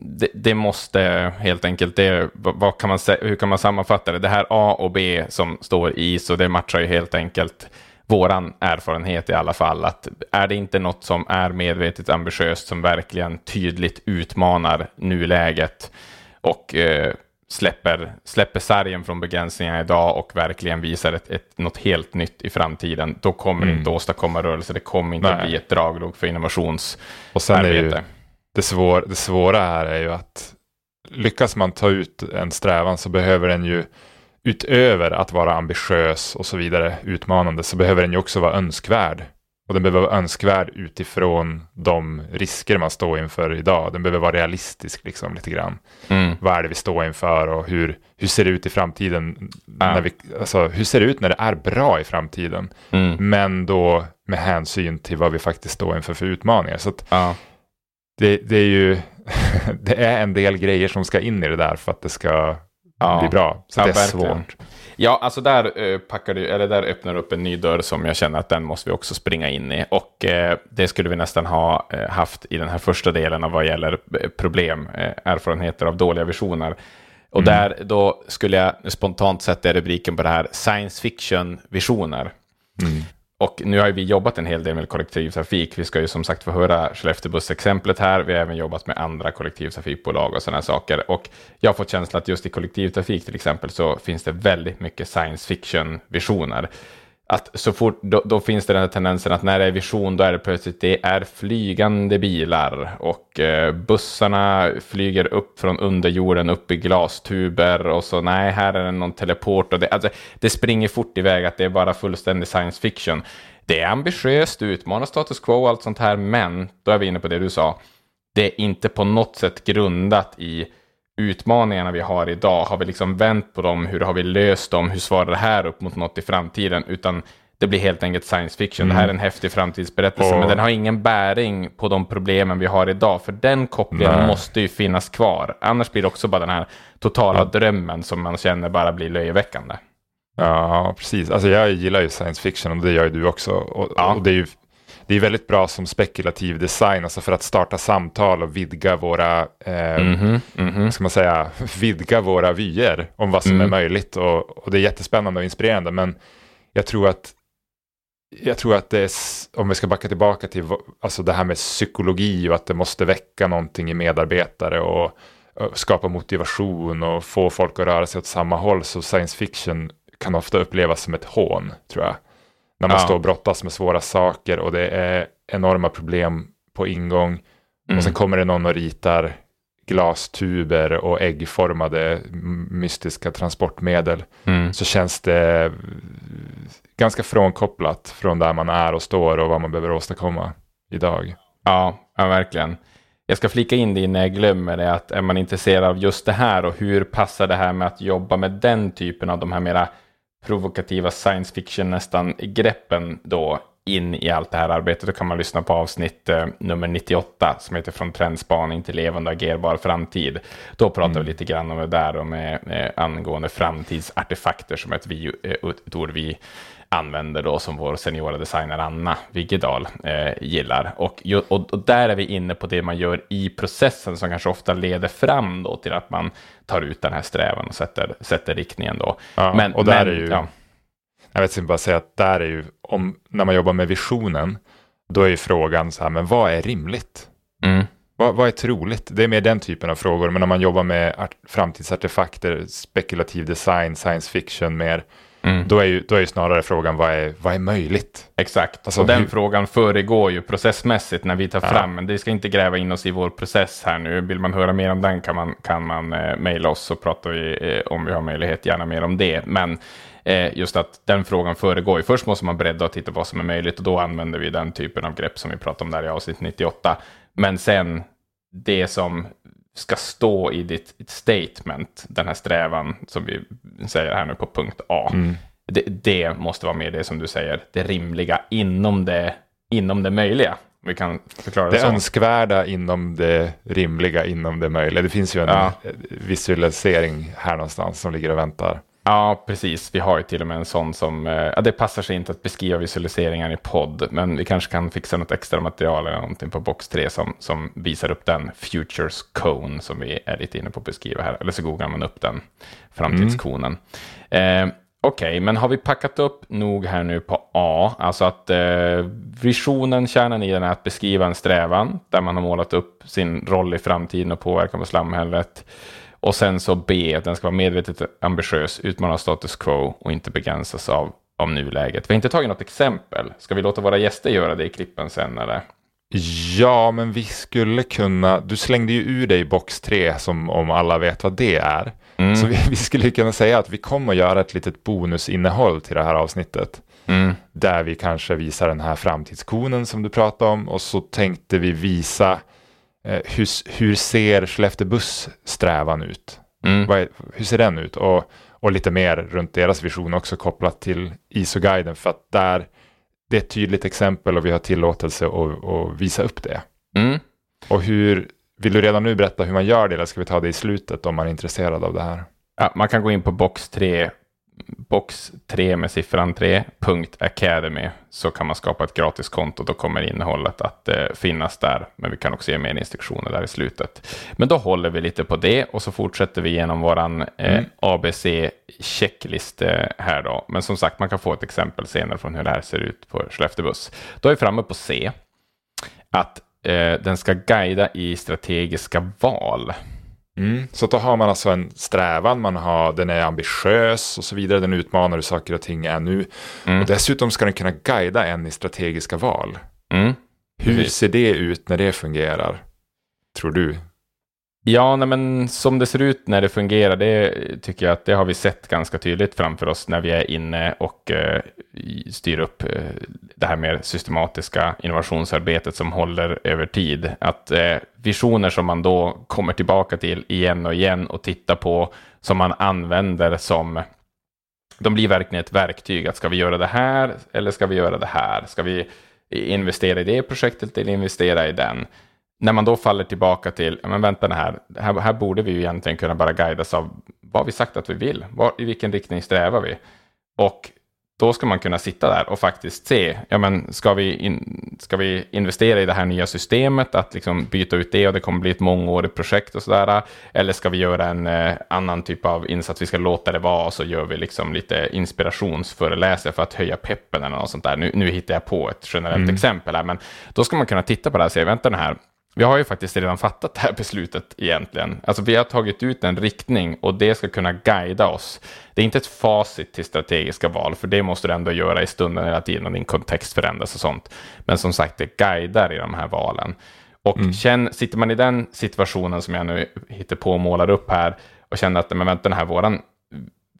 det, det, måste helt enkelt, det, vad kan man, hur kan man sammanfatta det? Det här A och B som står i, så det matchar ju helt enkelt våran erfarenhet i alla fall, att är det inte något som är medvetet ambitiöst, som verkligen tydligt utmanar nuläget och eh, släpper, släpper sargen från begränsningar idag och verkligen visar ett, ett, något helt nytt i framtiden, då kommer mm. det inte åstadkomma rörelse, det kommer inte Nej. bli ett draglok för innovationsarbete. Det, svår, det svåra här är ju att lyckas man ta ut en strävan så behöver den ju utöver att vara ambitiös och så vidare, utmanande, så behöver den ju också vara önskvärd. Och den behöver vara önskvärd utifrån de risker man står inför idag. Den behöver vara realistisk liksom lite grann. Mm. Vad är det vi står inför och hur, hur ser det ut i framtiden? Ja. När vi, alltså, hur ser det ut när det är bra i framtiden? Mm. Men då med hänsyn till vad vi faktiskt står inför för utmaningar. Så ja. det, det, är ju det är en del grejer som ska in i det där för att det ska ja. bli bra. Så ja, det är verkligen. svårt. Ja, alltså där, uh, packar du, eller där öppnar du upp en ny dörr som jag känner att den måste vi också springa in i. Och uh, det skulle vi nästan ha uh, haft i den här första delen av vad gäller problem, erfarenheter av dåliga visioner. Och mm. där då skulle jag spontant sätta rubriken på det här science fiction-visioner. Mm. Och nu har vi jobbat en hel del med kollektivtrafik. Vi ska ju som sagt få höra Skellefteåbuss-exemplet här. Vi har även jobbat med andra kollektivtrafikbolag och sådana saker. Och jag har fått känslan att just i kollektivtrafik till exempel så finns det väldigt mycket science fiction-visioner att så fort, då, då, finns det den här tendensen att när det är vision då är det plötsligt det är flygande bilar och eh, bussarna flyger upp från underjorden upp i glastuber och så nej, här är det någon teleport och det, alltså, det springer fort iväg att det är bara fullständig science fiction. Det är ambitiöst, utmanar status quo och allt sånt här, men då är vi inne på det du sa. Det är inte på något sätt grundat i utmaningarna vi har idag, har vi liksom vänt på dem, hur har vi löst dem, hur svarar det här upp mot något i framtiden, utan det blir helt enkelt science fiction. Mm. Det här är en häftig framtidsberättelse, och... men den har ingen bäring på de problemen vi har idag, för den kopplingen Nej. måste ju finnas kvar. Annars blir det också bara den här totala ja. drömmen som man känner bara blir löjeväckande. Ja, precis. Alltså jag gillar ju science fiction och det gör ju du också. Och, ja. och det är ju det är väldigt bra som spekulativ design, alltså för att starta samtal och vidga våra, eh, mm -hmm, mm -hmm. ska man säga, vidga våra vyer om vad som mm. är möjligt. Och, och, det är jättespännande och inspirerande, men jag tror att jag tror att det är, om vi ska backa tillbaka till alltså det här med psykologi och att det måste väcka någonting i medarbetare och, och skapa motivation och få folk att röra sig åt samma håll, så science fiction kan ofta upplevas som ett hån, tror jag. När man ja. står och brottas med svåra saker och det är enorma problem på ingång. Mm. Och sen kommer det någon och ritar glastuber och äggformade mystiska transportmedel. Mm. Så känns det ganska frånkopplat från där man är och står och vad man behöver åstadkomma idag. Ja, ja verkligen. Jag ska flika in det innan jag glömmer det, att är man intresserad av just det här och hur passar det här med att jobba med den typen av de här mera provokativa science fiction nästan greppen då in i allt det här arbetet. Då kan man lyssna på avsnitt eh, nummer 98 som heter Från trendspaning till levande agerbar framtid. Då pratar mm. vi lite grann om det där och med, eh, angående framtidsartefakter som ett, vi, eh, ett ord vi använder då som vår seniora designer Anna Viggedal eh, gillar. Och, och, och, där är vi inne på det man gör i processen som kanske ofta leder fram då till att man tar ut den här strävan och sätter, sätter riktningen då. Ja, men, och där men, är ju, ja. jag vet inte bara säga att där är ju, om, när man jobbar med visionen, då är ju frågan så här, men vad är rimligt? Mm. Vad, vad, är troligt? Det är mer den typen av frågor, men när man jobbar med framtidsartefakter, spekulativ design, science fiction, mer Mm. Då, är ju, då är ju snarare frågan vad är, vad är möjligt? Exakt, alltså, och den hur... frågan föregår ju processmässigt när vi tar ja. fram, men det ska inte gräva in oss i vår process här nu. Vill man höra mer om den kan man, kan man eh, mejla oss så pratar vi eh, om vi har möjlighet gärna mer om det. Men eh, just att den frågan föregår ju. Först måste man bredda och titta på vad som är möjligt och då använder vi den typen av grepp som vi pratade om där i avsnitt 98. Men sen det som ska stå i ditt, ditt statement, den här strävan som vi säger här nu på punkt A. Mm. Det, det, måste vara med det som du säger, det rimliga inom det, inom det möjliga. Vi kan förklara det, det önskvärda inom det rimliga inom det möjliga. Det finns ju en ja. visualisering här någonstans som ligger och väntar. Ja, precis. Vi har ju till och med en sån som, eh, ja, det passar sig inte att beskriva visualiseringar i podd, men vi kanske kan fixa något extra material eller någonting på box 3 som, som visar upp den Futures Cone som vi är lite inne på att beskriva här, eller så googlar man upp den framtidskonen. Mm. Eh, Okej, okay, men har vi packat upp nog här nu på A, alltså att eh, visionen, kärnan i den är att beskriva en strävan där man har målat upp sin roll i framtiden och påverkan på samhället. Och sen så B, den ska vara medvetet ambitiös, utmana status quo och inte begränsas av, av nuläget. Vi har inte tagit något exempel. Ska vi låta våra gäster göra det i klippen sen eller? Ja, men vi skulle kunna. Du slängde ju ur dig box 3 som om alla vet vad det är. Mm. Så vi, vi, skulle kunna säga att vi kommer att göra ett litet bonusinnehåll till det här avsnittet. Mm. Där vi kanske visar den här framtidskonen som du pratade om och så tänkte vi visa hur, hur ser Skellefteåbuss strävan ut? Mm. Är, hur ser den ut? Och, och lite mer runt deras vision också kopplat till ISO-guiden för att där det är ett tydligt exempel och vi har tillåtelse att, att visa upp det. Mm. Och hur, vill du redan nu berätta hur man gör det eller ska vi ta det i slutet om man är intresserad av det här? Ja, man kan gå in på box 3, box 3 med siffran 3, .academy, så kan man skapa ett gratiskonto. Då kommer innehållet att eh, finnas där, men vi kan också ge mer instruktioner där i slutet. Men då håller vi lite på det och så fortsätter vi genom våran eh, mm. ABC-checklist här då. Men som sagt, man kan få ett exempel senare från hur det här ser ut på Skellefteå buss. Då är vi framme på C, att eh, den ska guida i strategiska val. Mm. Så då har man alltså en strävan, man har, den är ambitiös och så vidare, den utmanar hur saker och ting är nu. Mm. Och dessutom ska den kunna guida en i strategiska val. Mm. Hur ser det ut när det fungerar, tror du? Ja, nej, men som det ser ut när det fungerar, det tycker jag att det har vi sett ganska tydligt framför oss när vi är inne och eh, styr upp eh, det här mer systematiska innovationsarbetet som håller över tid. Att eh, visioner som man då kommer tillbaka till igen och igen och tittar på, som man använder som de blir verkligen ett verktyg. Att ska vi göra det här eller ska vi göra det här? Ska vi investera i det projektet eller investera i den? När man då faller tillbaka till, men vänta här, här, här borde vi ju egentligen kunna bara guidas av vad vi sagt att vi vill, var, i vilken riktning strävar vi? Och då ska man kunna sitta där och faktiskt se, ja men ska vi, in, ska vi investera i det här nya systemet, att liksom byta ut det och det kommer bli ett mångårigt projekt och sådär, eller ska vi göra en eh, annan typ av insats, vi ska låta det vara och så gör vi liksom lite inspirationsföreläsare för att höja peppen eller något sånt där. Nu, nu hittar jag på ett generellt mm. exempel här, men då ska man kunna titta på det här och säga, vänta den här, vi har ju faktiskt redan fattat det här beslutet egentligen. Alltså vi har tagit ut en riktning och det ska kunna guida oss. Det är inte ett facit till strategiska val, för det måste du ändå göra i stunden hela tiden och din kontext förändras och sånt. Men som sagt, det guidar i de här valen. Och mm. känn, sitter man i den situationen som jag nu hittar på och målar upp här och känner att men vänta, den här våran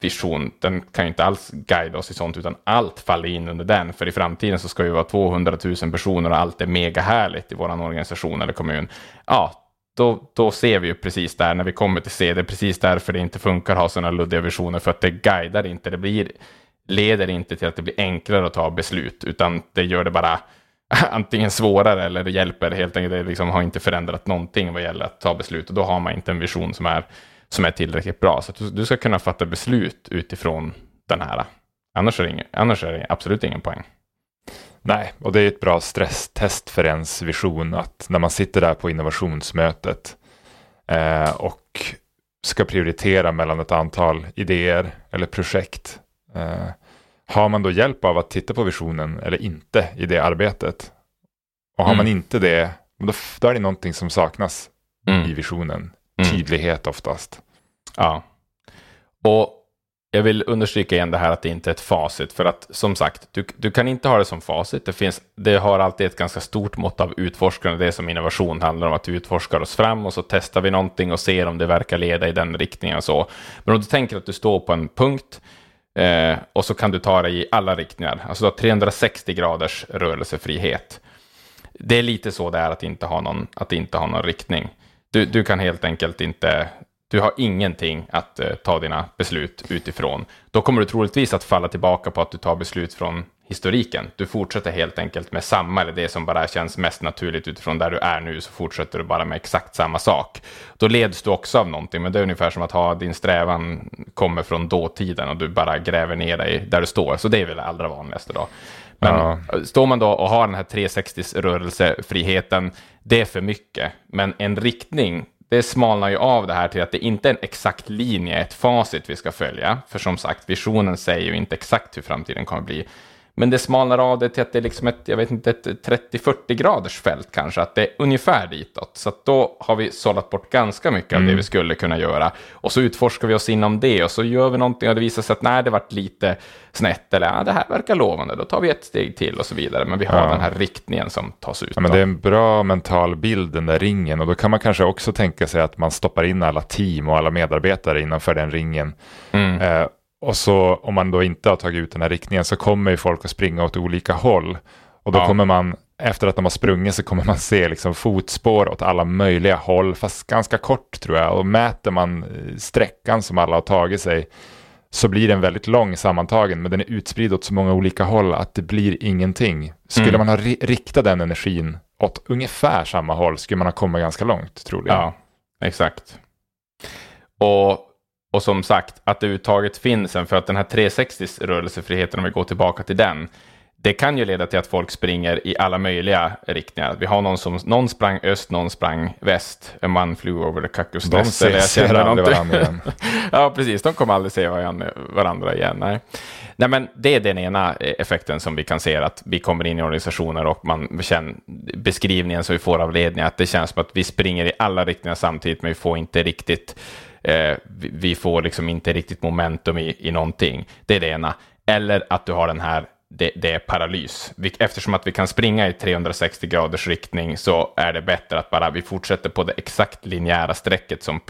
vision, den kan ju inte alls guida oss i sånt, utan allt faller in under den. För i framtiden så ska vi vara 200 000 personer och allt är mega härligt i vår organisation eller kommun. Ja, då, då ser vi ju precis där när vi kommer till C, det är precis därför det inte funkar att ha sådana luddiga visioner, för att det guidar inte, det blir, leder inte till att det blir enklare att ta beslut, utan det gör det bara antingen svårare eller det hjälper helt enkelt. Det liksom har inte förändrat någonting vad gäller att ta beslut och då har man inte en vision som är som är tillräckligt bra. Så att du, du ska kunna fatta beslut utifrån den här. Annars är, det ingen, annars är det absolut ingen poäng. Nej, och det är ett bra stresstest för ens vision att när man sitter där på innovationsmötet eh, och ska prioritera mellan ett antal idéer eller projekt. Eh, har man då hjälp av att titta på visionen eller inte i det arbetet? Och har mm. man inte det, då, då är det någonting som saknas mm. i visionen. Tydlighet oftast. Ja. Och jag vill understryka igen det här att det inte är ett facit. För att som sagt, du, du kan inte ha det som facit. Det, finns, det har alltid ett ganska stort mått av utforskande. Det som innovation handlar om, att vi utforskar oss fram och så testar vi någonting och ser om det verkar leda i den riktningen. Och så. Men om du tänker att du står på en punkt eh, och så kan du ta dig i alla riktningar. Alltså du har 360 graders rörelsefrihet. Det är lite så det är att inte ha någon, att inte ha någon riktning. Du, du kan helt enkelt inte, du har ingenting att eh, ta dina beslut utifrån. Då kommer du troligtvis att falla tillbaka på att du tar beslut från historiken. Du fortsätter helt enkelt med samma, eller det som bara känns mest naturligt utifrån där du är nu, så fortsätter du bara med exakt samma sak. Då leds du också av någonting, men det är ungefär som att ha din strävan kommer från dåtiden och du bara gräver ner dig där du står. Så det är väl det allra vanligaste då. Men ja. står man då och har den här 360 rörelsefriheten, det är för mycket. Men en riktning, det smalnar ju av det här till att det inte är en exakt linje, ett facit vi ska följa. För som sagt, visionen säger ju inte exakt hur framtiden kommer att bli. Men det smalnar av det till att det är liksom ett, jag vet inte, ett 30-40 graders fält kanske, att det är ungefär ditåt. Så då har vi sållat bort ganska mycket mm. av det mm. vi skulle kunna göra. Och så utforskar vi oss inom det och så gör vi någonting och det visar sig att nej, det varit lite snett eller ja, det här verkar lovande, då tar vi ett steg till och så vidare. Men vi har ja. den här riktningen som tas ut. Ja, men det är en bra mental bild, den där ringen. Och då kan man kanske också tänka sig att man stoppar in alla team och alla medarbetare innanför den ringen. Mm. Eh, och så om man då inte har tagit ut den här riktningen så kommer ju folk att springa åt olika håll. Och då ja. kommer man, efter att de har sprungit så kommer man se liksom fotspår åt alla möjliga håll, fast ganska kort tror jag. Och mäter man eh, sträckan som alla har tagit sig så blir den väldigt lång sammantagen, men den är utspridd åt så många olika håll att det blir ingenting. Skulle mm. man ha riktat den energin åt ungefär samma håll skulle man ha kommit ganska långt, troligen. Ja, exakt. Och Och som sagt, att det överhuvudtaget finns en, för att den här 360 rörelsefriheten, om vi går tillbaka till den, det kan ju leda till att folk springer i alla möjliga riktningar. Vi har någon som någon sprang öst, någon sprang väst. En man flew over the cuckoo's De ser aldrig varandra igen. ja, precis. De kommer aldrig se varandra igen. Nej. Nej, men det är den ena effekten som vi kan se, att vi kommer in i organisationer och man känner beskrivningen som vi får av ledningen, att det känns som att vi springer i alla riktningar samtidigt, men vi får inte riktigt, eh, vi får liksom inte riktigt momentum i, i någonting. Det är det ena. Eller att du har den här det, det, är paralys. Eftersom att vi kan springa i 360 graders riktning så är det bättre att bara vi fortsätter på det exakt linjära strecket som,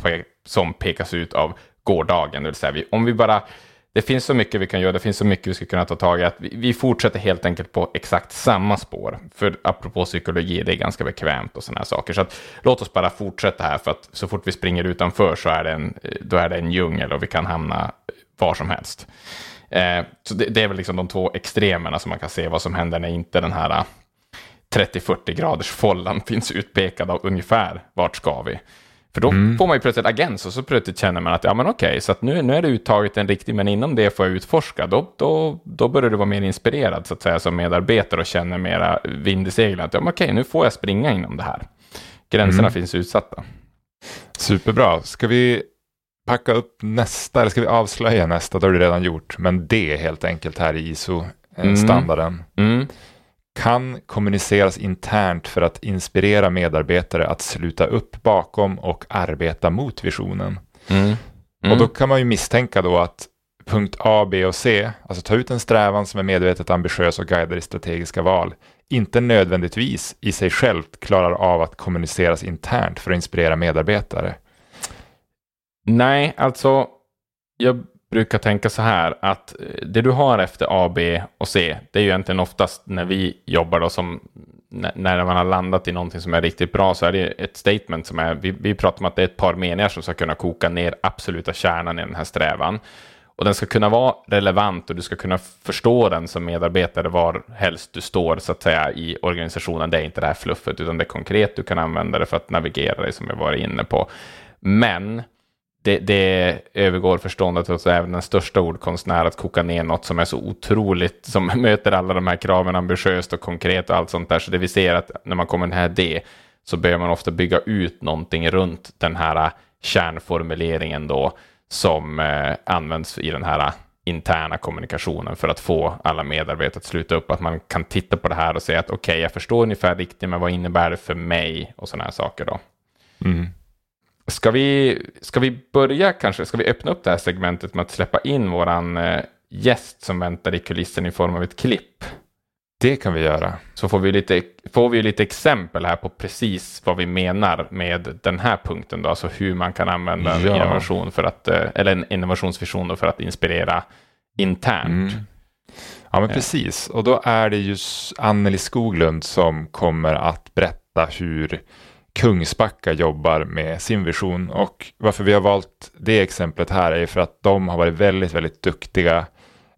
som pekas ut av gårdagen. Det vill säga, vi, om vi bara, det finns så mycket vi kan göra, det finns så mycket vi ska kunna ta tag i, att vi, vi fortsätter helt enkelt på exakt samma spår. För apropå psykologi, det är ganska bekvämt och sådana här saker. Så att, låt oss bara fortsätta här, för att så fort vi springer utanför så är det en, då är det en djungel och vi kan hamna eh, var som helst. Eh, så det, det, är väl liksom de två extremerna som man kan se vad som händer när inte den här eh, 30-40 graders follan finns utpekad av ungefär vart ska vi. För då mm. får man ju plötsligt agens och så plötsligt känner man att ja men okej, så att nu, nu är det uttaget en riktig, men inom det får jag utforska. Då, då, då börjar du vara mer inspirerad så att säga som medarbetare och känner mera vind i seglen. Att ja men okej, nu får jag springa inom det här. Gränserna mm. finns utsatta. Superbra. Ska vi packa upp nästa, eller ska vi avslöja nästa? Det har du redan gjort, men det helt enkelt här i ISO-standarden. Mm. Mm. Kan kommuniceras internt för att inspirera medarbetare att sluta upp bakom och arbeta mot visionen. Mm. Och då kan man ju misstänka då att punkt A, B och C, alltså ta ut en strävan som är medvetet ambitiös och guidar i strategiska val, inte nödvändigtvis i sig självt klarar av att kommuniceras internt för att inspirera medarbetare. Nej, alltså jag brukar tänka så här att eh, det du har efter A, B och C, det är ju egentligen oftast när vi jobbar då som när man har landat i någonting som är riktigt bra så är det ett statement som är, vi, vi pratar om att det är ett par meningar som ska kunna koka ner absoluta kärnan i den här strävan. Och den ska kunna vara relevant och du ska kunna förstå den som medarbetare var helst du står så att säga i organisationen. Det är inte det här fluffet utan det är konkret, du kan använda det för att navigera dig som jag var inne på. Men det, det övergår förståndet hos även den största ordkonstnär att koka ner något som är så otroligt, som möter alla de här kraven ambitiöst och konkret och allt sånt där. Så det vi ser att när man kommer den här D så behöver man ofta bygga ut någonting runt den här kärnformuleringen då som eh, används i den här interna kommunikationen för att få alla medarbetare att sluta upp. Att man kan titta på det här och säga att okej, okay, jag förstår ungefär riktigt, men vad innebär det för mig och sådana här saker då. Mm. Ska vi, ska vi börja kanske? Ska vi öppna upp det här segmentet med att släppa in våran eh, gäst som väntar i kulissen i form av ett klipp? Det kan vi göra. Så får vi, lite, får vi lite exempel här på precis vad vi menar med den här punkten. Då, alltså hur man kan använda en innovation för att, eh, eller en innovationsvision för att inspirera internt. Mm. Ja, men precis. Och då är det just Anneli Skoglund som kommer att berätta hur Kungsbacka jobbar med sin vision och varför vi har valt det exemplet här är för att de har varit väldigt, väldigt duktiga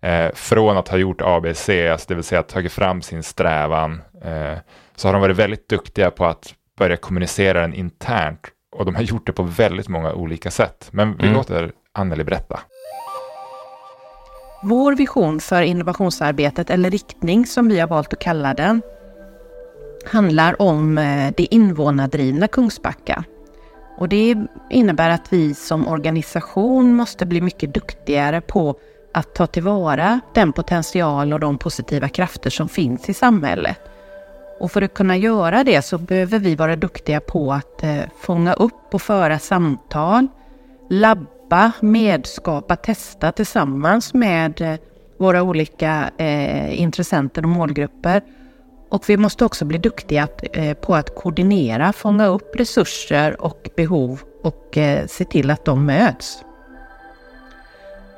eh, från att ha gjort ABC, alltså det vill säga tagit fram sin strävan, eh, så har de varit väldigt duktiga på att börja kommunicera den internt och de har gjort det på väldigt många olika sätt. Men vi mm. låter Anneli berätta. Vår vision för innovationsarbetet, eller riktning som vi har valt att kalla den, handlar om eh, det invånardrivna Kungsbacka. Och det innebär att vi som organisation måste bli mycket duktigare på att ta tillvara den potential och de positiva krafter som finns i samhället. Och för att kunna göra det så behöver vi vara duktiga på att eh, fånga upp och föra samtal, labba, medskapa, testa tillsammans med eh, våra olika eh, intressenter och målgrupper och vi måste också bli duktiga eh, på att koordinera, fånga upp resurser och behov och eh, se till att de möts.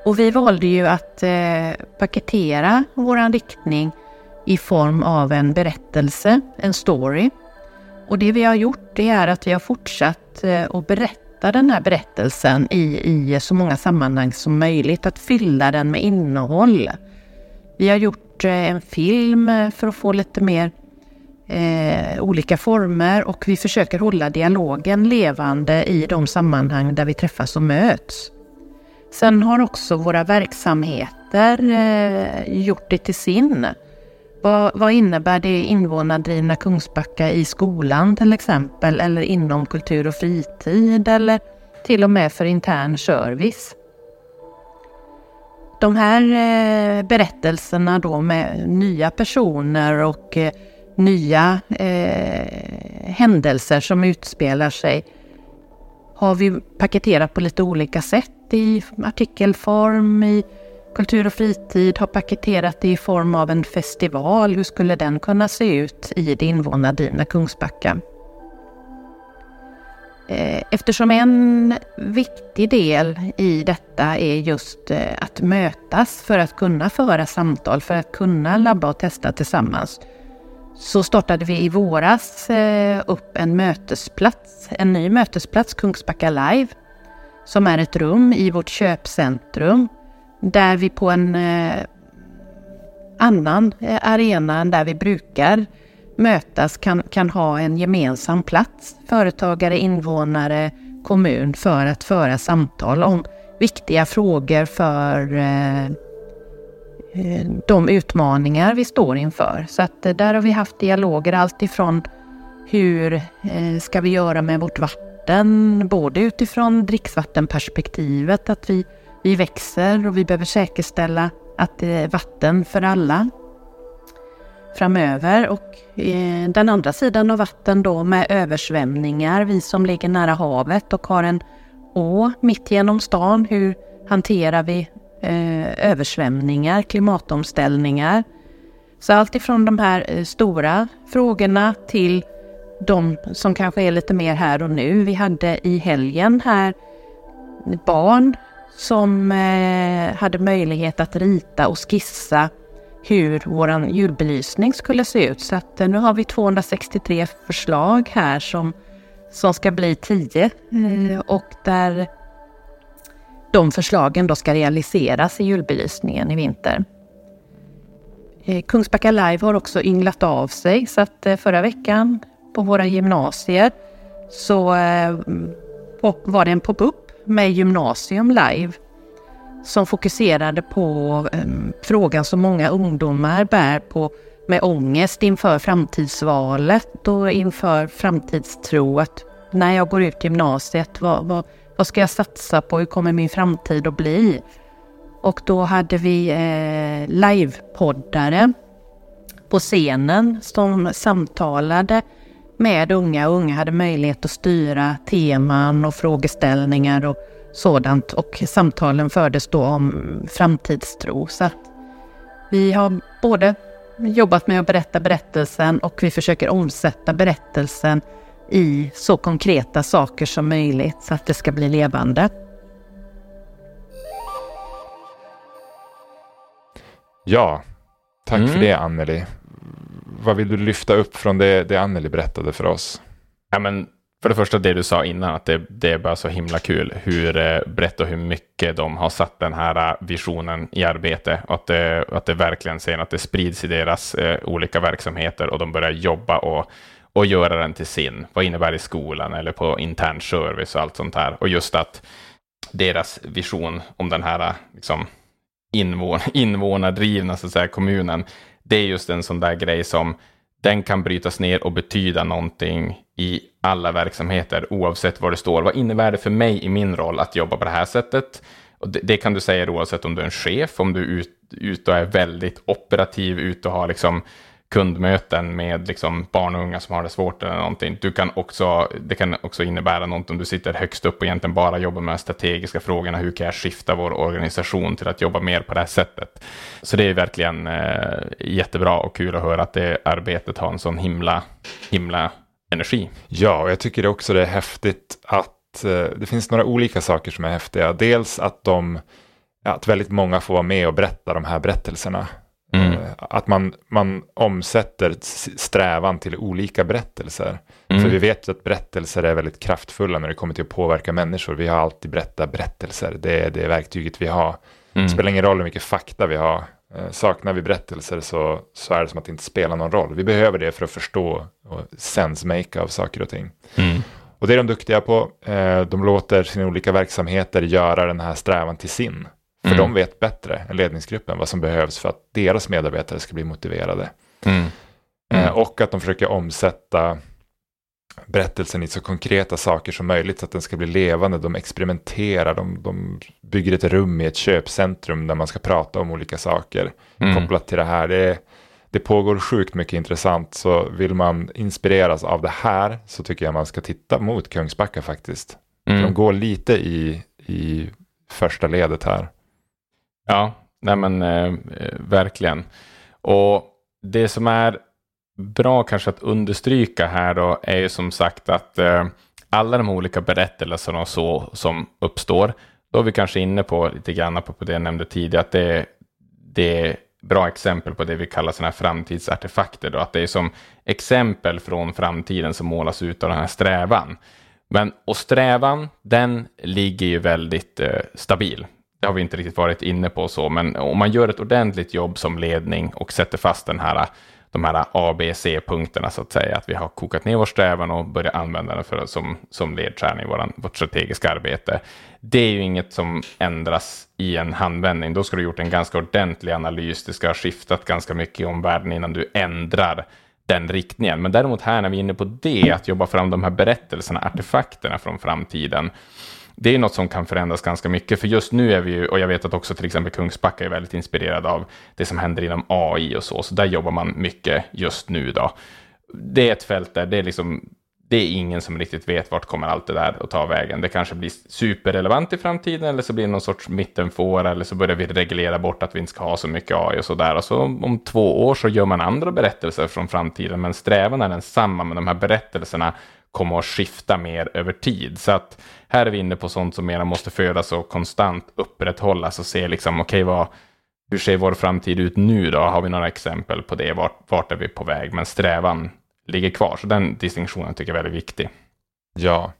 Och vi valde ju att eh, paketera vår riktning i form av en berättelse, en story. Och det vi har gjort det är att vi har fortsatt eh, att berätta den här berättelsen i, i så många sammanhang som möjligt, att fylla den med innehåll. Vi har gjort gjort eh, en film eh, för att få lite mer eh, olika former och vi försöker hålla dialogen levande i de sammanhang där vi träffas och möts. Sen har också våra verksamheter eh, gjort det till sin. Vad, vad, innebär det invånardrivna Kungsbacka i skolan till exempel eller inom kultur och fritid eller till och med för intern service? De här eh, berättelserna då med nya personer och eh, nya eh, händelser som utspelar sig har vi paketerat på lite olika sätt i artikelform, i kultur och fritid, har paketerat det i form av en festival. Hur skulle den kunna se ut i det invånardrivna Kungsbacka? Eh, eftersom en viktig del i detta är just eh, att mötas för att kunna föra samtal, för att kunna labba och testa tillsammans, så startade vi i våras eh, upp en mötesplats, en ny mötesplats, Kungsbacka Live, som är ett rum i vårt köpcentrum där vi på en annan arena än där vi brukar mötas kan, kan ha en gemensam plats, företagare, invånare, kommun, för att föra samtal om viktiga frågor för eh, eh de utmaningar vi står inför. Så att eh, där har vi haft dialoger alltifrån hur eh, ska vi göra med vårt vatten, både utifrån dricksvattenperspektivet, att vi, vi växer och vi behöver säkerställa att det är vatten för alla framöver. Och eh, den andra sidan av vatten då med översvämningar, vi som ligger nära havet och har en å mitt genom stan. Hur hanterar vi eh, översvämningar, klimatomställningar? Så allt ifrån de här eh, stora frågorna till de som kanske är lite mer här och nu. Vi hade i helgen här barn som eh, hade möjlighet att rita och skissa hur vår julbelysning skulle se ut. Så att eh, nu har vi 263 förslag här som, som ska bli 10 eh, och där de förslagen då ska realiseras i julbelysningen i vinter. Eh, Kungsbacka Live har också ynglat av sig så att förra veckan på våra gymnasier så var det en pop-up med Gymnasium Live som fokuserade på um, frågan som många ungdomar bär på med ångest inför framtidsvalet och inför framtidstro. Att när jag går ut gymnasiet, vad, vad, vad ska jag satsa på? Hur kommer min framtid att bli? Och då hade vi eh, livepoddare på scenen som samtalade med unga. Unga hade möjlighet att styra teman och frågeställningar och sådant och samtalen fördes då om framtidstro. Så vi har både jobbat med att berätta berättelsen och vi försöker omsätta berättelsen i så konkreta saker som möjligt så att det ska bli levande. Ja, tack mm. för det Anneli. Vad vill du lyfta upp från det, det Anneli berättade för oss? Ja, men för det första det du sa innan, att det, det är bara så himla kul hur eh, brett och hur mycket de har satt den här eh, visionen i arbete. Och att det, att det verkligen ser att det sprids i deras eh, olika verksamheter och de börjar jobba och, och göra den till sin. Vad innebär det i skolan eller på intern service och allt sånt här. Och just att deras vision om den här eh, liksom, invån, invånardrivna så att säga, kommunen, det är just en sån där grej som den kan brytas ner och betyda någonting i alla verksamheter oavsett var det står. Vad innebär det för mig i min roll att jobba på det här sättet? Och det, det kan du säga oavsett om du är en chef, om du är ute ut och är väldigt operativ, ute och har liksom kundmöten med liksom barn och unga som har det svårt eller någonting. Du kan också, det kan också innebära något om du sitter högst upp och egentligen bara jobbar med de strategiska frågorna. Hur kan jag skifta vår organisation till att jobba mer på det här sättet? Så det är verkligen eh, jättebra och kul att höra att det arbetet har en sån himla, himla energi. Ja, och jag tycker också det är häftigt att eh, det finns några olika saker som är häftiga. Dels att de att väldigt många får vara med och berätta de här berättelserna. Mm. Att man, man omsätter strävan till olika berättelser. Mm. För vi vet att berättelser är väldigt kraftfulla när det kommer till att påverka människor. Vi har alltid berättat berättelser. Det är det verktyget vi har. Mm. Det spelar ingen roll hur mycket fakta vi har. Eh, saknar vi berättelser så, så är det som att det inte spelar någon roll. Vi behöver det för att förstå och sense-make av saker och ting. Mm. Och det är de duktiga på. Eh, de låter sina olika verksamheter göra den här strävan till sin. För Mm. de vet bättre än ledningsgruppen vad som behövs för att deras medarbetare ska bli motiverade. Mm. Eh, Mm. och att de försöker omsätta berättelsen i så konkreta saker som möjligt så att den ska bli levande. De experimenterar, de, de bygger ett rum i ett köpcentrum där man ska prata om olika saker Mm. kopplat till det här. Det, det pågår sjukt mycket intressant så vill man inspireras av det här så tycker jag man ska titta mot Kungsbacka faktiskt. Mm. De går lite i, i första ledet här. Ja, nej men eh, eh, verkligen. Och det som är bra kanske att understryka här då är ju som sagt att eh, alla de olika berättelserna och så som uppstår, då är vi kanske inne på lite grann på på det jag nämnde tidigare, att det, det är bra exempel på det vi kallar sådana här framtidsartefakter. Då, att det är som exempel från framtiden som målas ut av den här strävan. Men, och strävan, den ligger ju väldigt eh, stabil. Det har vi inte riktigt varit inne på så, men om man gör ett ordentligt jobb som ledning och sätter fast den här, de här A, B, C-punkterna så att säga, att vi har kokat ner vår strävan och börjat använda den för, som, som ledstjärna i våran, vårt strategiska arbete. Det är ju inget som ändras i en handvändning. Då ska du ha gjort en ganska ordentlig analys. Det ska ha skiftat ganska mycket i omvärlden innan du ändrar den riktningen. Men däremot här när vi är inne på det, att jobba fram de här berättelserna, artefakterna från framtiden, det är något som kan förändras ganska mycket. För just nu är vi ju, och jag vet att också till exempel Kungsbacka är väldigt inspirerad av det som händer inom AI och så, så där jobbar man mycket just nu då. Det är ett fält där det är liksom, det är ingen som riktigt vet vart kommer allt det där att ta vägen. Det kanske blir superrelevant i framtiden eller så blir det någon sorts mittenfåra eller så börjar vi reglera bort att vi inte ska ha så mycket AI och så där. Och så om två år så gör man andra berättelser från framtiden, men strävan är densamma, men de här berättelserna kommer att skifta mer över tid. Så att här är vi inne på sånt som mera måste födas och konstant upprätthållas och se liksom, okej, vad, hur ser vår framtid ut nu då? Har vi några exempel på det? Vart, vart är vi på väg? Men strävan ligger kvar, så den distinktionen tycker jag är väldigt viktig. Ja,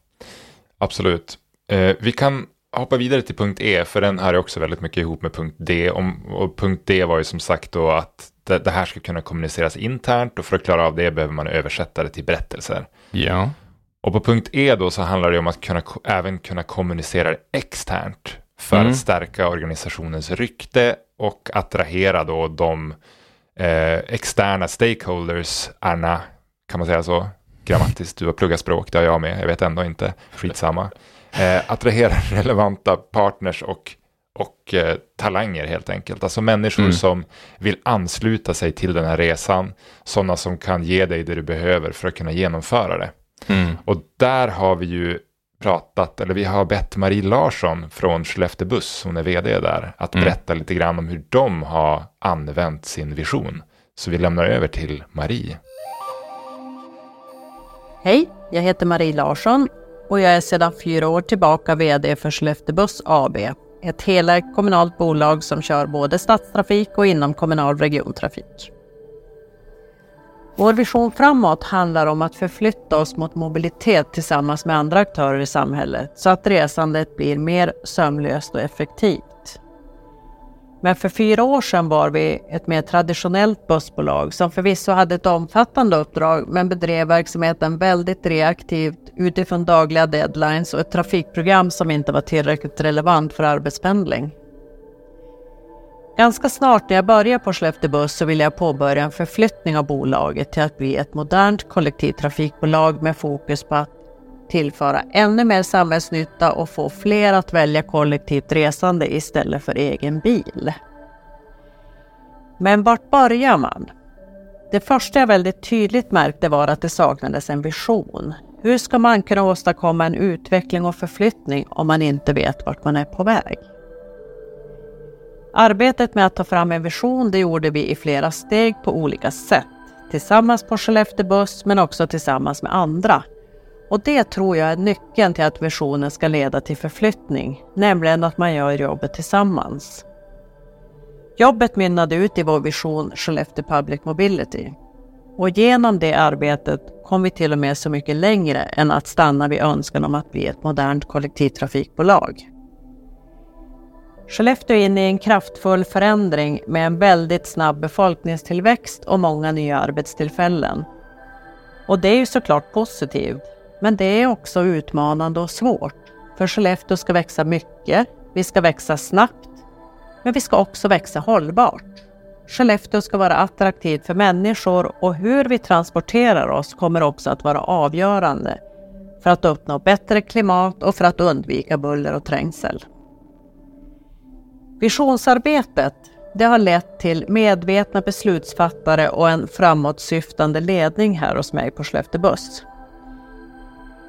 absolut. Eh, vi kan hoppa vidare till punkt E, för den här är också väldigt mycket ihop med punkt D. Om, och punkt D var ju som sagt då att det, det här ska kunna kommuniceras internt och för att klara av det behöver man översätta det till berättelser. Ja. Och på punkt E då så handlar det om att kunna, även kunna kommunicera externt för Mm. att stärka organisationens rykte och attrahera då de eh, externa stakeholders, Anna, kan man säga så? Grammatiskt, du har pluggat språk, det har jag med, jag vet ändå inte, skitsamma. Eh, attrahera relevanta partners och, och eh, talanger helt enkelt. Alltså människor Mm. som vill ansluta sig till den här resan, sådana som kan ge dig det du behöver för att kunna genomföra det. Mm. Och där har vi ju pratat, eller vi har bett Marie Larsson från Skellefteå Buss, hon är vd där, att Mm. berätta lite grann om hur de har använt sin vision. Så vi lämnar över till Marie. Hej, jag heter Marie Larsson och jag är sedan fyra år tillbaka VD för Skellefteå Buss AB. Ett helägt kommunalt bolag som kör både stadstrafik och inom kommunal regiontrafik. Vår vision framåt handlar om att förflytta oss mot mobilitet tillsammans med andra aktörer i samhället så att resandet blir mer sömlöst och effektivt. Men för fyra år sedan var vi ett mer traditionellt bussbolag som förvisso hade ett omfattande uppdrag men bedrev verksamheten väldigt reaktivt utifrån dagliga deadlines och ett trafikprogram som inte var tillräckligt relevant för arbetspendling. Ganska snart när jag började på Skellefteå Buss så ville jag påbörja en förflyttning av bolaget till att bli ett modernt kollektivtrafikbolag med fokus på att tillföra ännu mer samhällsnytta och få fler att välja kollektivt resande istället för egen bil. Men vart börjar man? Det första jag väldigt tydligt märkte var att det saknades en vision. Hur ska man kunna åstadkomma en utveckling och förflyttning om man inte vet vart man är på väg? Arbetet med att ta fram en vision det gjorde vi i flera steg på olika sätt. Tillsammans på Skellefteå Buss men också tillsammans med andra. Och det tror jag är nyckeln till att visionen ska leda till förflyttning, nämligen att man gör jobbet tillsammans. Jobbet mynnade ut i vår vision Skellefteå Public Mobility. Och genom det arbetet kom vi till och med så mycket längre än att stanna vid önskan om att bli ett modernt kollektivtrafikbolag. Skellefteå är inne i en kraftfull förändring med en väldigt snabb befolkningstillväxt och många nya arbetstillfällen. Och det är ju såklart positivt. Men det är också utmanande och svårt. För Skellefteå ska växa mycket, vi ska växa snabbt, men vi ska också växa hållbart. Skellefteå ska vara attraktivt för människor och hur vi transporterar oss kommer också att vara avgörande för att uppnå bättre klimat och för att undvika buller och trängsel. Visionsarbetet det har lett till medvetna beslutsfattare och en framåtsyftande ledning här hos mig på Skellefteå Buss.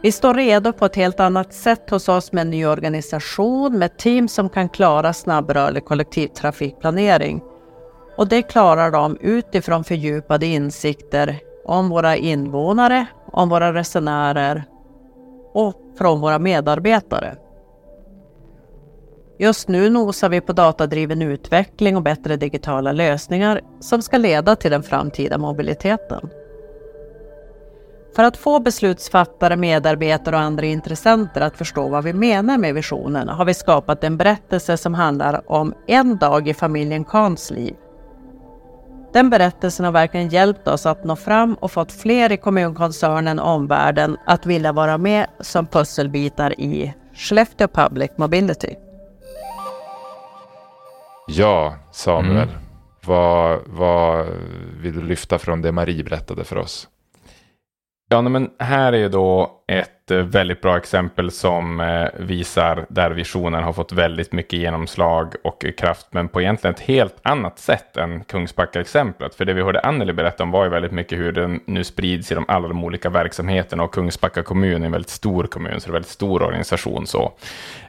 Vi står redo på ett helt annat sätt hos oss med en ny organisation med team som kan klara snabbrörlig kollektivtrafikplanering. Och det klarar de utifrån fördjupade insikter om våra invånare, om våra resenärer och från våra medarbetare. Just nu nosar vi på datadriven utveckling och bättre digitala lösningar som ska leda till den framtida mobiliteten. För att få beslutsfattare, medarbetare och andra intressenter att förstå vad vi menar med visionen har vi skapat en berättelse som handlar om en dag i familjen Kahns liv. Den berättelsen har verkligen hjälpt oss att nå fram och fått fler i kommunkoncernen och omvärlden att vilja vara med som pusselbitar i Skellefteå Public Mobility. Ja, Samuel. Mm. Vad, vad vill du lyfta från det Marie berättade för oss? Ja, men här är ju då ett ett eh, väldigt bra exempel som eh, visar där visionen har fått väldigt mycket genomslag och kraft, men på egentligen ett helt annat sätt än Kungsbacka-exemplet. För det vi hörde Anneli berätta om var ju väldigt mycket hur den nu sprids i de alla de olika verksamheterna och Kungsbacka kommun är en väldigt stor kommun, så det är en väldigt stor organisation. Så.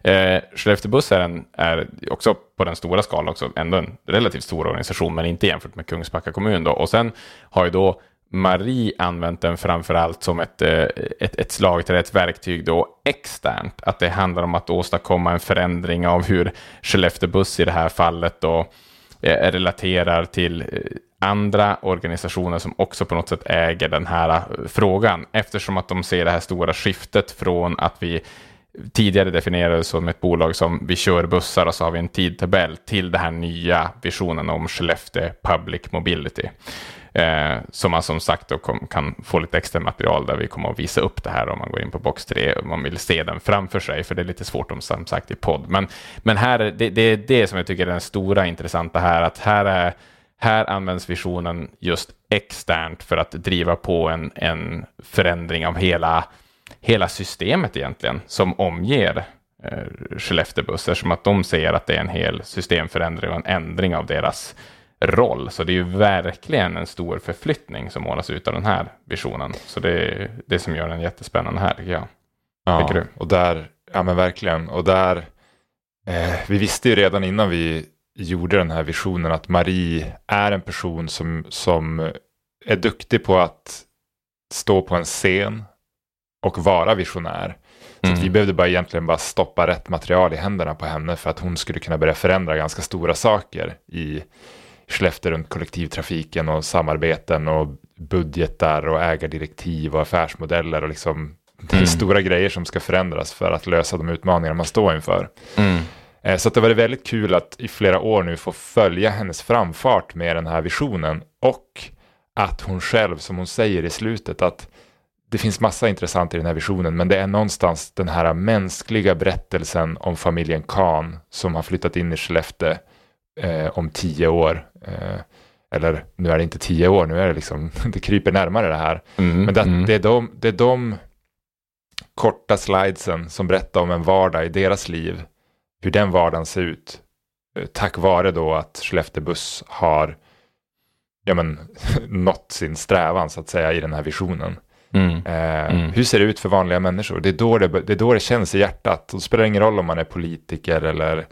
Eh, Skelleftebuss är, en, är också på den stora skalan också ändå en relativt stor organisation, men inte jämfört med Kungsbacka kommun. Då. Och sen har ju då Marie använt den framförallt som ett, eh, ett, ett slagträ, ett verktyg då externt. Att det handlar om att åstadkomma en förändring av hur Skellefteå Buss i det här fallet då eh, relaterar till eh, andra organisationer som också på något sätt äger den här frågan. Eftersom att de ser det här stora skiftet från att vi tidigare definierades som ett bolag som vi kör bussar och så har vi en tidtabell till den här nya visionen om Skellefteå Public Mobility. Eh, som man som sagt då kom, kan få lite extra material där vi kommer att visa upp det här om man går in på box 3 och man vill se den framför sig, för det är lite svårt om som sagt i podd. Men, men här, det, det är det som jag tycker är den stora intressanta här, att här, är, här används visionen just externt för att driva på en, en förändring av hela, hela systemet egentligen, som omger eh, Skellefteå som att de ser att det är en hel systemförändring och en ändring av deras roll. Så det är ju verkligen en stor förflyttning som målas ut av den här visionen. Så det är det som gör den jättespännande här tycker jag. Ja, tycker och där, ja men verkligen. Och där, eh, vi visste ju redan innan vi gjorde den här visionen att Marie är en person som, som är duktig på att stå på en scen och vara visionär. Så mm. vi behövde bara egentligen bara stoppa rätt material i händerna på henne för att hon skulle kunna börja förändra ganska stora saker i, Skellefteå runt kollektivtrafiken och samarbeten och budgetar och ägardirektiv och affärsmodeller och liksom det är mm. stora grejer som ska förändras för att lösa de utmaningar man står inför. Mm. Eh, så det var väldigt kul att i flera år nu få följa hennes framfart med den här visionen och att hon själv, som hon säger i slutet, att det finns massa intressant i den här visionen, men det är någonstans den här mänskliga berättelsen om familjen Kahn som har flyttat in i Skellefteå eh, om tio år. Eh, eller nu är det inte tio år, nu är det liksom, det kryper närmare det här. Mm, Men det, mm. det, är de, det är de korta slidesen som berättar om en vardag i deras liv, hur den vardagen ser ut. Eh, tack vare då att Skellefteå Buss har ja, men, nått sin strävan så att säga i den här visionen. Mm. Eh, mm. Hur ser det ut för vanliga människor? Det är, då det, det är då det känns i hjärtat. Och det spelar ingen roll om man är politiker eller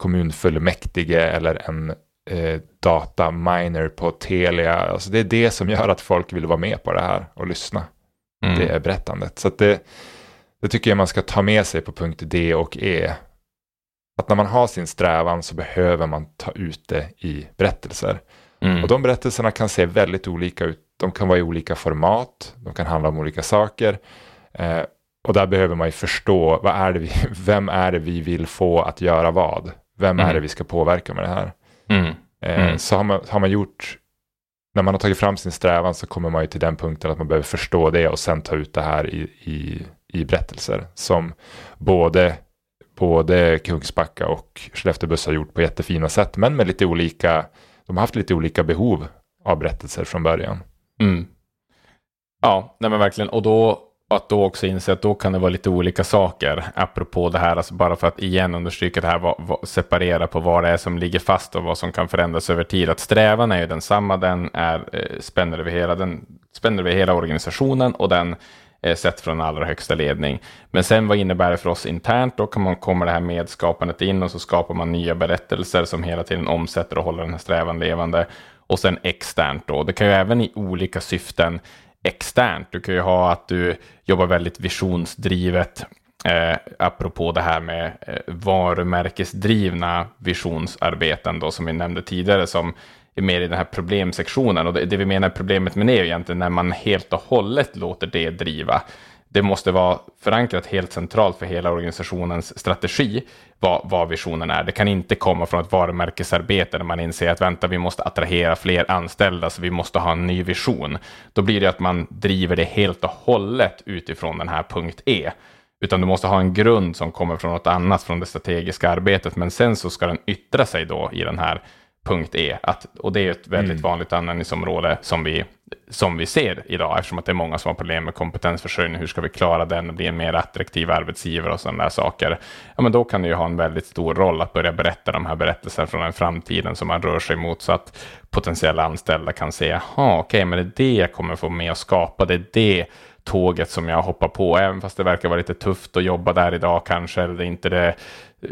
kommunfullmäktige eller en eh, dataminer på Telia. Alltså det är det som gör att folk vill vara med på det här och lyssna. Mm. Det är berättandet. Så det, det tycker jag man ska ta med sig på punkt D och E. Att när man har sin strävan så behöver man ta ut det i berättelser. Mm. Och de berättelserna kan se väldigt olika ut. De kan vara i olika format, de kan handla om olika saker. Eh, och där behöver man ju förstå, vad är det vi, vem är det vi vill få att göra vad? Vem mm. är det vi ska påverka med det här? Mm. Eh, mm. så har man, har man gjort, när man har tagit fram sin strävan så kommer man ju till den punkten att man behöver förstå det och sen ta ut det här i, i, i berättelser som både, både Kungsbacka och Skellefteåbuss har gjort på jättefina sätt, men med lite olika, de har haft lite olika behov av berättelser från början. Mm. Ja, nej men verkligen. Och då att då också inse att då kan det vara lite olika saker. Apropå det här, alltså bara för att igen understryka det här, vad, vad, separera på vad det är som ligger fast och vad som kan förändras över tid. Att strävan är ju densamma, den är, eh, spänner, över hela, den spänner över hela organisationen och den är sett från allra högsta ledning. Men sen vad innebär det för oss internt? Då kan man komma det här medskapandet in och så skapar man nya berättelser som hela tiden omsätter och håller den här strävan levande. Och sen externt då, det kan ju även i olika syften externt. Du kan ju ha att du jobbar väldigt visionsdrivet. Eh, apropå det här med eh, varumärkesdrivna visionsarbeten då, som vi nämnde tidigare, som är mer i den här problemsektionen. Och det, det vi menar problemet med det är egentligen när man helt och hållet låter det driva det måste vara förankrat helt centralt för hela organisationens strategi, vad, vad, visionen är. Det kan inte komma från ett varumärkesarbete där man inser att vänta, vi måste attrahera fler anställda, så vi måste ha en ny vision. Då blir det att man driver det helt och hållet utifrån den här punkt E. Utan du måste ha en grund som kommer från något annat, från det strategiska arbetet, men sen så ska den yttra sig då i den här punkt E. Att, och det är ett väldigt mm. vanligt användningsområde som vi, som vi ser idag, eftersom att det är många som har problem med kompetensförsörjning. Hur ska vi klara den och bli en mer attraktiv arbetsgivare och sådana där saker? Ja, men då kan det ju ha en väldigt stor roll att börja berätta de här berättelserna från den framtiden som man rör sig mot, så att potentiella anställda kan se, jaha, okej, okay, men det är det jag kommer få med att skapa, det är det tåget som jag hoppar på, även fast det verkar vara lite tufft att jobba där idag kanske, eller inte det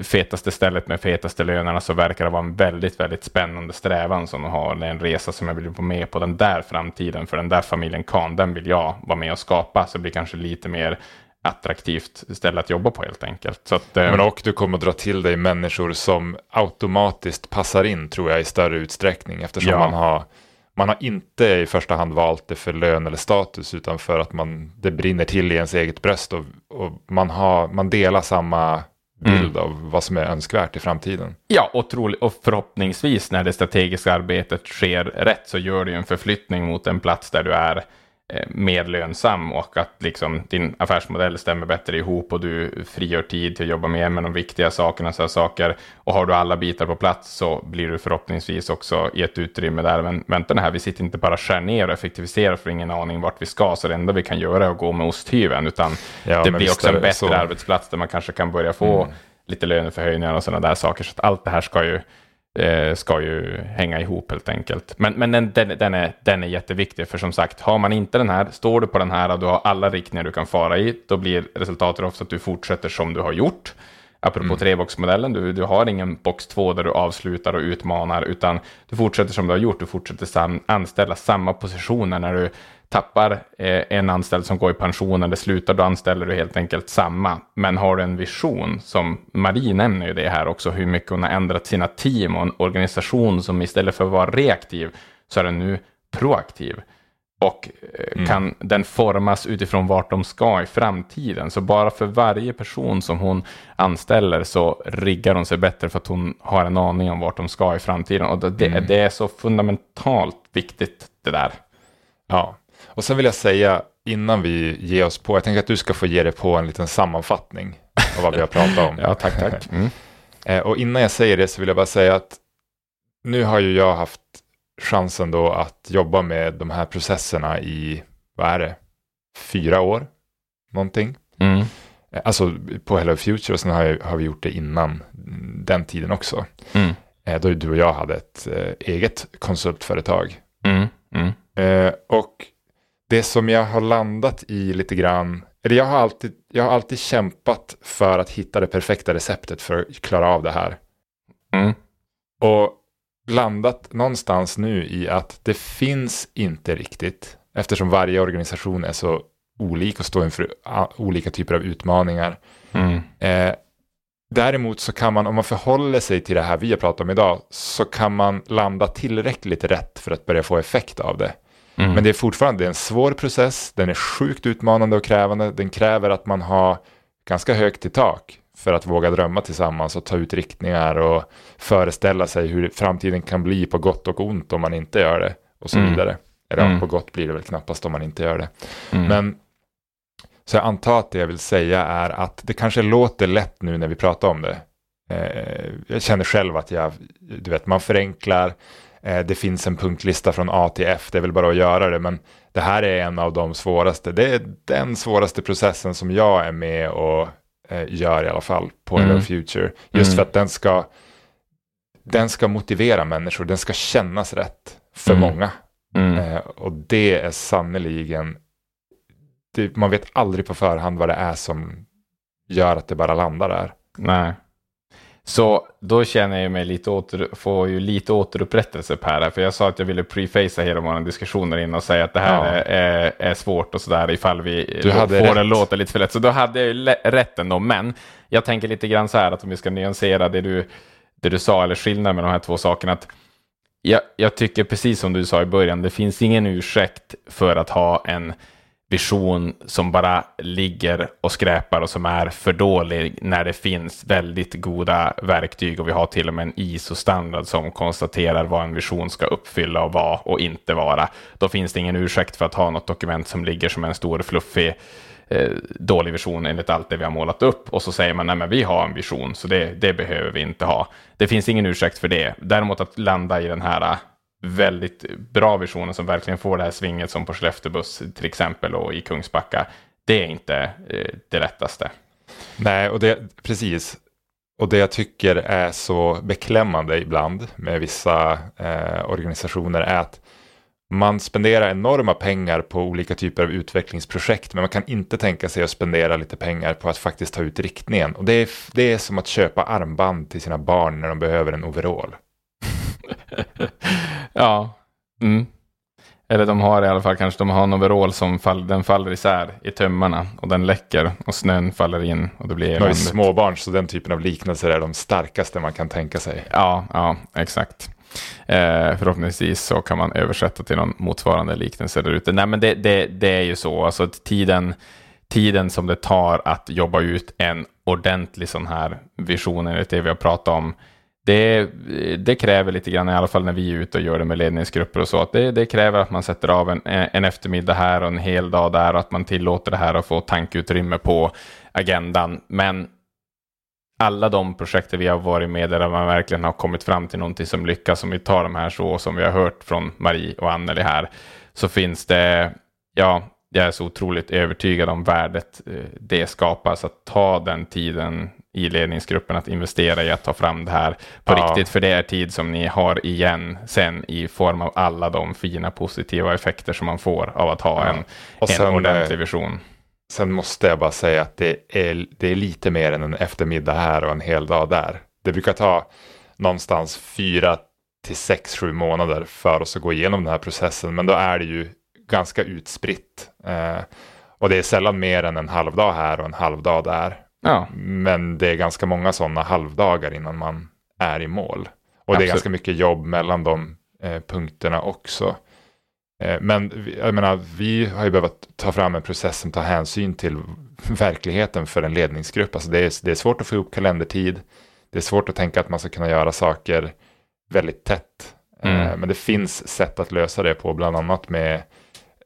fetaste stället med fetaste lönerna, så verkar det vara en väldigt, väldigt spännande strävan som de har. Det är en resa som jag vill vara med på den där framtiden, för den där familjen Kahn, den vill jag vara med och skapa, så det blir kanske lite mer attraktivt ställe att jobba på helt enkelt. Så att, Men och du kommer att dra till dig människor som automatiskt passar in tror jag i större utsträckning eftersom ja. man har man har inte i första hand valt det för lön eller status utan för att man, det brinner till i ens eget bröst och, och man, har, man delar samma bild mm. av vad som är önskvärt i framtiden. Ja, och, trolig, och förhoppningsvis när det strategiska arbetet sker rätt så gör du en förflyttning mot en plats där du är mer lönsam och att liksom din affärsmodell stämmer bättre ihop och du frigör tid till att jobba mer med de viktiga sakerna. Så saker. Och har du alla bitar på plats så blir du förhoppningsvis också i ett utrymme där. Men vänta nu här, vi sitter inte bara och skär ner och effektiviserar för ingen aning vart vi ska. Så det enda vi kan göra är att gå med osthyveln. Utan ja, det blir också en bättre så... arbetsplats där man kanske kan börja få mm. lite löneförhöjningar och sådana där saker. Så att allt det här ska ju eh, ska ju hänga ihop helt enkelt. Men, men den, den, den, är, den är jätteviktig, för som sagt, har man inte den här, står du på den här och du har alla riktningar du kan fara i, då blir resultatet ofta att du fortsätter som du har gjort. Apropå mm. treboxmodellen, du, du har ingen box två där du avslutar och utmanar, utan du fortsätter som du har gjort, du fortsätter sam, anställa samma positioner när du tappar eh, en anställd som går i pension eller slutar, då anställer du helt enkelt samma. Men har du en vision, som Marie nämner ju det här också, hur mycket hon har ändrat sina team och en organisation som istället för att vara reaktiv så är den nu proaktiv. Och eh, mm. kan den formas utifrån vart de ska i framtiden. Så bara för varje person som hon anställer så riggar hon sig bättre för att hon har en aning om vart de ska i framtiden. Och det, mm. det är så fundamentalt viktigt det där. Ja, och sen vill jag säga innan vi ger oss på, jag tänker att du ska få ge dig på en liten sammanfattning av vad vi har pratat om. ja, tack, tack. Mm. Eh, och innan jag säger det så vill jag bara säga att nu har ju jag haft chansen då att jobba med de här processerna i, vad är det, fyra år? Någonting. Mm. Eh, alltså på Hello Future och sen har, jag, har, vi gjort det innan den tiden också. Mm. Eh, då du och jag hade ett eget konsultföretag. Mm. mm. och det som jag har landat i lite grann, eller jag har alltid, jag har alltid kämpat för att hitta det perfekta receptet för att klara av det här. Mm. Och landat någonstans nu i att det finns inte riktigt, eftersom varje organisation är så olik och står inför olika typer av utmaningar. Mm. Eh, däremot så kan man, om man förhåller sig till det här vi har pratat om idag, så kan man landa tillräckligt rätt för att börja få effekt av det. Mm. Men det är fortfarande en svår process, den är sjukt utmanande och krävande, den kräver att man har ganska högt i tak för att våga drömma tillsammans och ta ut riktningar och föreställa sig hur framtiden kan bli på gott och ont om man inte gör det och så mm. vidare. Eller mm. på gott blir det väl knappast om man inte gör det. Mm. Men Så jag antar att det jag vill säga är att det kanske låter lätt nu när vi pratar om det. Eh, jag känner själv att jag, du vet, man förenklar, det finns en punktlista från A till F, det är väl bara att göra det, men det här är en av de svåraste, det är den svåraste processen som jag är med och eh, gör i alla fall på mm. Hello Future. Just mm. för att den ska, den ska motivera människor, den ska kännas rätt för mm. många. Mm. Eh, och det är sannoliken, det, man vet aldrig på förhand vad det är som gör att det bara landar där. Nej. Så då känner jag mig lite åter, får ju lite återupprättelse Per, för jag sa att jag ville prefacea hela vår diskussion där inne och säga att det här ja. är, är, svårt och sådär ifall vi du hade får rätt. den låta lite för lätt. Så då hade jag ju rätt ändå, men jag tänker lite grann så här att om vi ska nyansera det du, det du sa, eller skillnaden med de här två sakerna, att jag, jag tycker precis som du sa i början, det finns ingen ursäkt för att ha en vision som bara ligger och skräpar och som är för dålig när det finns väldigt goda verktyg och vi har till och med en ISO-standard som konstaterar vad en vision ska uppfylla och vara och inte vara. Då finns det ingen ursäkt för att ha något dokument som ligger som en stor fluffig eh, dålig vision enligt allt det vi har målat upp och så säger man nej men vi har en vision så det, det behöver vi inte ha. Det finns ingen ursäkt för det. Däremot att landa i den här väldigt bra visioner som verkligen får det här svinget som på Skellefteåbuss till exempel och i Kungsbacka. Det är inte eh, det lättaste. Nej, och det, precis. Och det jag tycker är så beklämmande ibland med vissa eh, organisationer är att man spenderar enorma pengar på olika typer av utvecklingsprojekt men man kan inte tänka sig att spendera lite pengar på att faktiskt ta ut riktningen. Och det är, det är som att köpa armband till sina barn när de behöver en overall. ja. Mm. Eller de har i alla fall kanske de har en overall som fall, den faller isär i tömmarna och den läcker och snön faller in och det blir eländigt. småbarn så den typen av liknelser är de starkaste man kan tänka sig. Ja, ja exakt. Eh, förhoppningsvis så kan man översätta till någon motsvarande liknelse där ute. Nej, men det, det, det är ju så, alltså tiden, tiden som det tar att jobba ut en ordentlig sån här vision enligt det vi har pratat om det, det, kräver lite grann, i alla fall när vi är ute och gör det med ledningsgrupper och så, att det, det, kräver att man sätter av en, en eftermiddag här och en hel dag där och att man tillåter det här att få tankutrymme på agendan. Men alla de projekt vi har varit med där man verkligen har kommit fram till någonting som lyckas, om vi tar de här så som vi har hört från Marie och Anneli här, så finns det, ja, jag är så otroligt övertygad om värdet eh, det skapar, så att ta den tiden i ledningsgruppen att investera i att ta fram det här på ja. riktigt. För det är tid som ni har igen sen i form av alla de fina positiva effekter som man får av att ha ja. en, och en ordentlig eh, vision. Sen måste jag bara säga att det är, det är lite mer än en eftermiddag här och en hel dag där. Det brukar ta någonstans fyra till sex, sju månader för oss att gå igenom den här processen. Men då är det ju ganska utspritt. Eh, och det är sällan mer än en halvdag här och en halvdag där. Ja. Men det är ganska många sådana halvdagar innan man är i mål. Och Absolut. det är ganska mycket jobb mellan de eh, punkterna också. Eh, men jag menar, vi har ju behövt ta fram en process som tar hänsyn till verkligheten för en ledningsgrupp. Alltså det, är, det är svårt att få ihop kalendertid. Det är svårt att tänka att man ska kunna göra saker väldigt tätt. Mm. Eh, men det finns sätt att lösa det på, bland annat med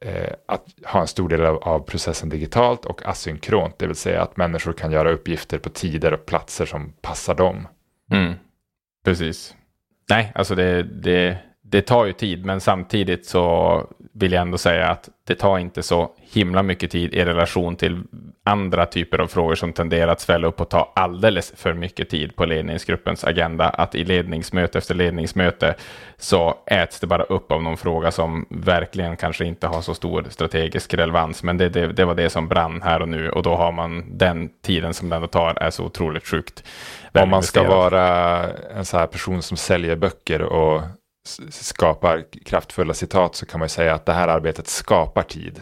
Eh, att ha en stor del av, av, processen digitalt och asynkront, det vill säga att människor kan göra uppgifter på tider och platser som passar dem. Mm. Precis. Nej, alltså det, det, det tar ju tid, men samtidigt så vill jag ändå säga att det tar inte så himla mycket tid i relation till andra typer av frågor som tenderar att svälla upp och ta alldeles för mycket tid på ledningsgruppens agenda. Att i ledningsmöte efter ledningsmöte så äts det bara upp av någon fråga som verkligen kanske inte har så stor strategisk relevans. Men det, det, det var det som brann här och nu och då har man den tiden som den tar är så otroligt sjukt. Om man ska vara en sån här person som säljer böcker och skapar kraftfulla citat så kan man säga att det här arbetet skapar tid.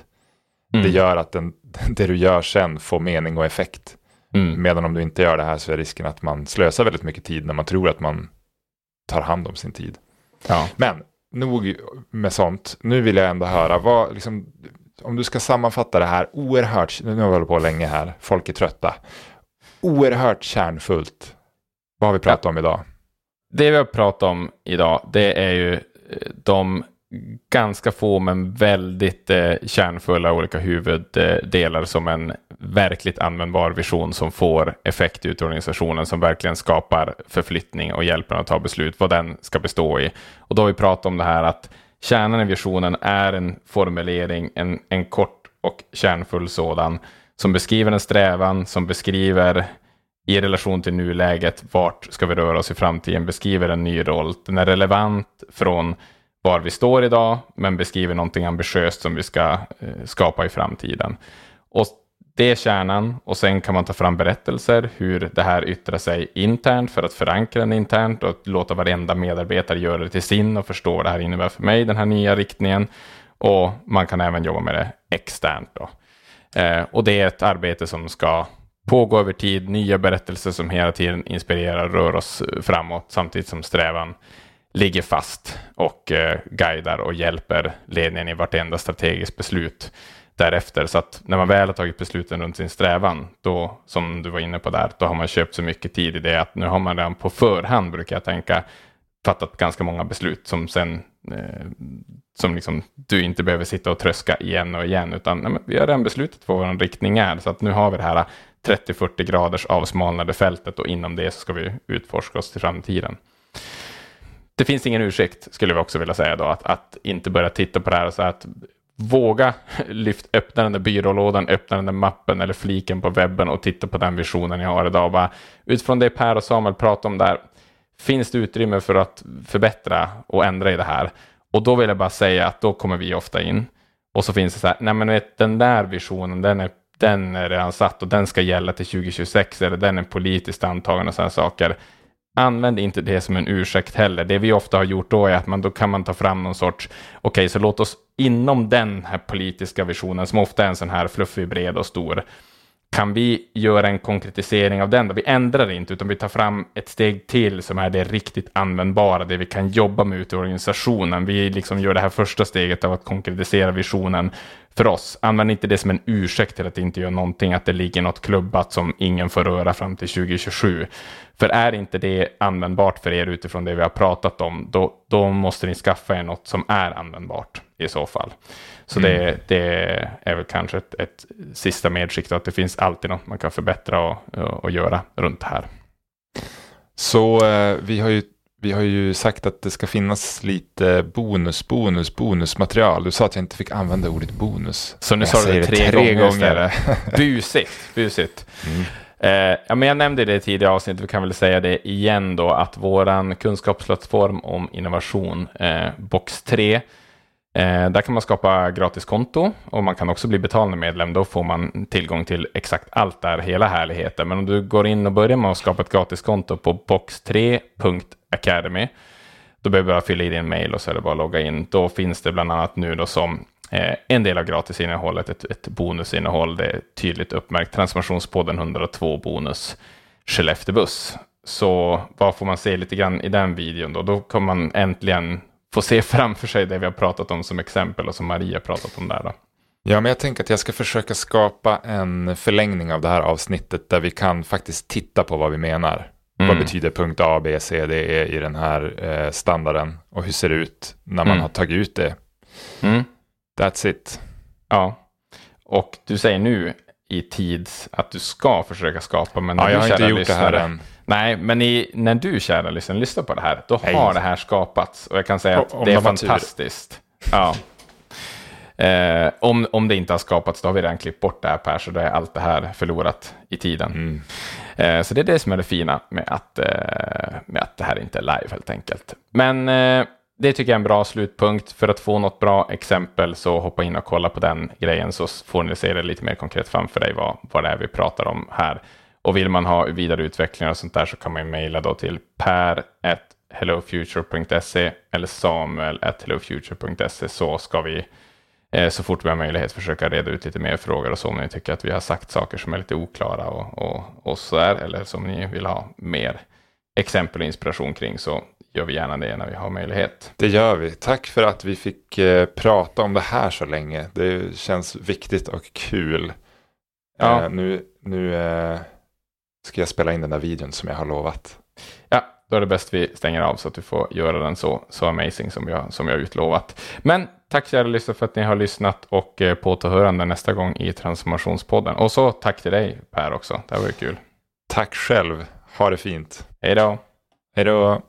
Mm. Det gör att den, det du gör sen får mening och effekt. Mm. Medan om du inte gör det här så är risken att man slösar väldigt mycket tid när man tror att man tar hand om sin tid. Ja. Men nog med sånt. Nu vill jag ändå höra, vad, liksom, om du ska sammanfatta det här oerhört, nu har vi hållit på länge här, folk är trötta, oerhört kärnfullt. Vad har vi pratat ja. om idag? Det vi har pratat om idag, det är ju eh, de ganska få men väldigt eh, kärnfulla olika huvuddelar som en verkligt användbar vision som får effekt ut i organisationen som verkligen skapar förflyttning och hjälper att ta beslut vad den ska bestå i. Och då har vi pratat om det här att kärnan i visionen är en formulering, en, en kort och kärnfull sådan som beskriver en strävan, som beskriver i relation till nuläget, vart ska vi röra oss i framtiden, beskriver en ny roll. Den är relevant från var vi står idag, men beskriver någonting ambitiöst som vi ska eh, skapa i framtiden. Och det är kärnan och sen kan man ta fram berättelser hur det här yttrar sig internt för att förankra den internt och låta varenda medarbetare göra det till sin och förstå vad det här innebär för mig, den här nya riktningen. Och man kan även jobba med det externt. Då. Eh, och det är ett arbete som ska pågå över tid, nya berättelser som hela tiden inspirerar och rör oss framåt samtidigt som strävan ligger fast och eh, guidar och hjälper ledningen i vartenda strategiskt beslut därefter. Så att när man väl har tagit besluten runt sin strävan, då som du var inne på där, då har man köpt så mycket tid i det att nu har man redan på förhand, brukar jag tänka, fattat ganska många beslut som sen eh, som liksom, du inte behöver sitta och tröska igen och igen, utan nej, vi har redan beslutat vad vår riktning är, så att nu har vi det här 30-40 graders avsmalnade fältet och inom det så ska vi utforska oss till framtiden. Det finns ingen ursäkt, skulle vi också vilja säga då, att, att inte börja titta på det här så att våga lyft, öppna den där byrålådan, öppna den där mappen eller fliken på webben och titta på den visionen jag har idag. Bara, utifrån det Per och Samuel pratade om där, finns det utrymme för att förbättra och ändra i det här? Och då vill jag bara säga att då kommer vi ofta in. Och så finns det så här, nej men vet, den där visionen, den är, den är redan satt och den ska gälla till 2026 eller den är politiskt antagen och sådana saker. Använd inte det som en ursäkt heller. Det vi ofta har gjort då är att man, då kan man ta fram någon sorts, okej, okay, så låt oss inom den här politiska visionen, som ofta är en sån här fluffig, bred och stor, kan vi göra en konkretisering av den? Då? Vi ändrar inte, utan vi tar fram ett steg till som är det riktigt användbara, det vi kan jobba med ute i organisationen. Vi liksom gör det här första steget av att konkretisera visionen för oss. Använd inte det som en ursäkt till att inte göra någonting, att det ligger något klubbat som ingen får röra fram till 2027. För är inte det användbart för er utifrån det vi har pratat om, då, då måste ni skaffa er något som är användbart i så fall. Så mm. det, det, är väl kanske ett, ett sista medskick, att det finns alltid något man kan förbättra och, och göra runt det här. Så eh, vi har ju vi har ju sagt att det ska finnas lite bonus, bonus, bonusmaterial. Du sa att jag inte fick använda ordet bonus. Så nu sa du det tre, tre gånger. gånger. busigt, busigt. Mm. Eh, ja, men jag nämnde det i tidigare avsnitt, vi kan väl säga det igen då, att våran kunskapsplattform om innovation, eh, Box 3, Eh, där kan man skapa gratiskonto och man kan också bli betalande medlem. Då får man tillgång till exakt allt där, hela härligheten. Men om du går in och börjar med att skapa ett gratiskonto på box3.academy, då behöver du bara fylla i din mail och så är det bara att logga in. Då finns det bland annat nu då som eh, en del av gratisinnehållet, ett, ett bonusinnehåll. Det är tydligt uppmärkt. Transformationspodden 102 bonus Skelleftebuss. Så vad får man se lite grann i den videon då? Då kommer man äntligen få se framför sig det vi har pratat om som exempel och som Maria pratat om där. Då. Ja, men jag tänker att jag ska försöka skapa en förlängning av det här avsnittet där vi kan faktiskt titta på vad vi menar. Mm. Vad betyder punkt A, B, C, D, E i den här eh, standarden och hur ser det ut när man mm. har tagit ut det. Mm. That's it. Ja, och du säger nu i tid att du ska försöka skapa, men ja, jag har inte gjort det här än. Nej, men i, när du kära lyssnare lyssnar på det här, då Nej. har det här skapats. Och jag kan säga att om det är fantastiskt. Ja. Eh, om, om det inte har skapats, då har vi redan klippt bort det här Per, så då är allt det här förlorat i tiden. Mm. Eh, så det är det som är det fina med att, eh, med att det här inte är live helt enkelt. Men eh, det tycker jag är en bra slutpunkt. För att få något bra exempel så hoppa in och kolla på den grejen så får ni se det lite mer konkret framför dig vad, vad det är vi pratar om här. Och vill man ha vidareutveckling och sånt där så kan man mejla då till per.hellofuture.se eller samuel.hellofuture.se så ska vi eh, så fort vi har möjlighet försöka reda ut lite mer frågor och så om ni tycker att vi har sagt saker som är lite oklara och, och, och så där eller som ni vill ha mer exempel och inspiration kring så gör vi gärna det när vi har möjlighet. Det gör vi. Tack för att vi fick eh, prata om det här så länge. Det känns viktigt och kul. Ja. Eh, nu nu ska jag spela in den där videon som jag har lovat. Ja, då är det bäst vi stänger av så att du får göra den så, så amazing som jag, som jag utlovat. Men tack kära lyssnare för att ni har lyssnat och eh, på återhörande nästa gång i Transformationspodden. Och så tack till dig Per också, det här var ju kul. Tack själv, ha det fint. Hej då. Hej då.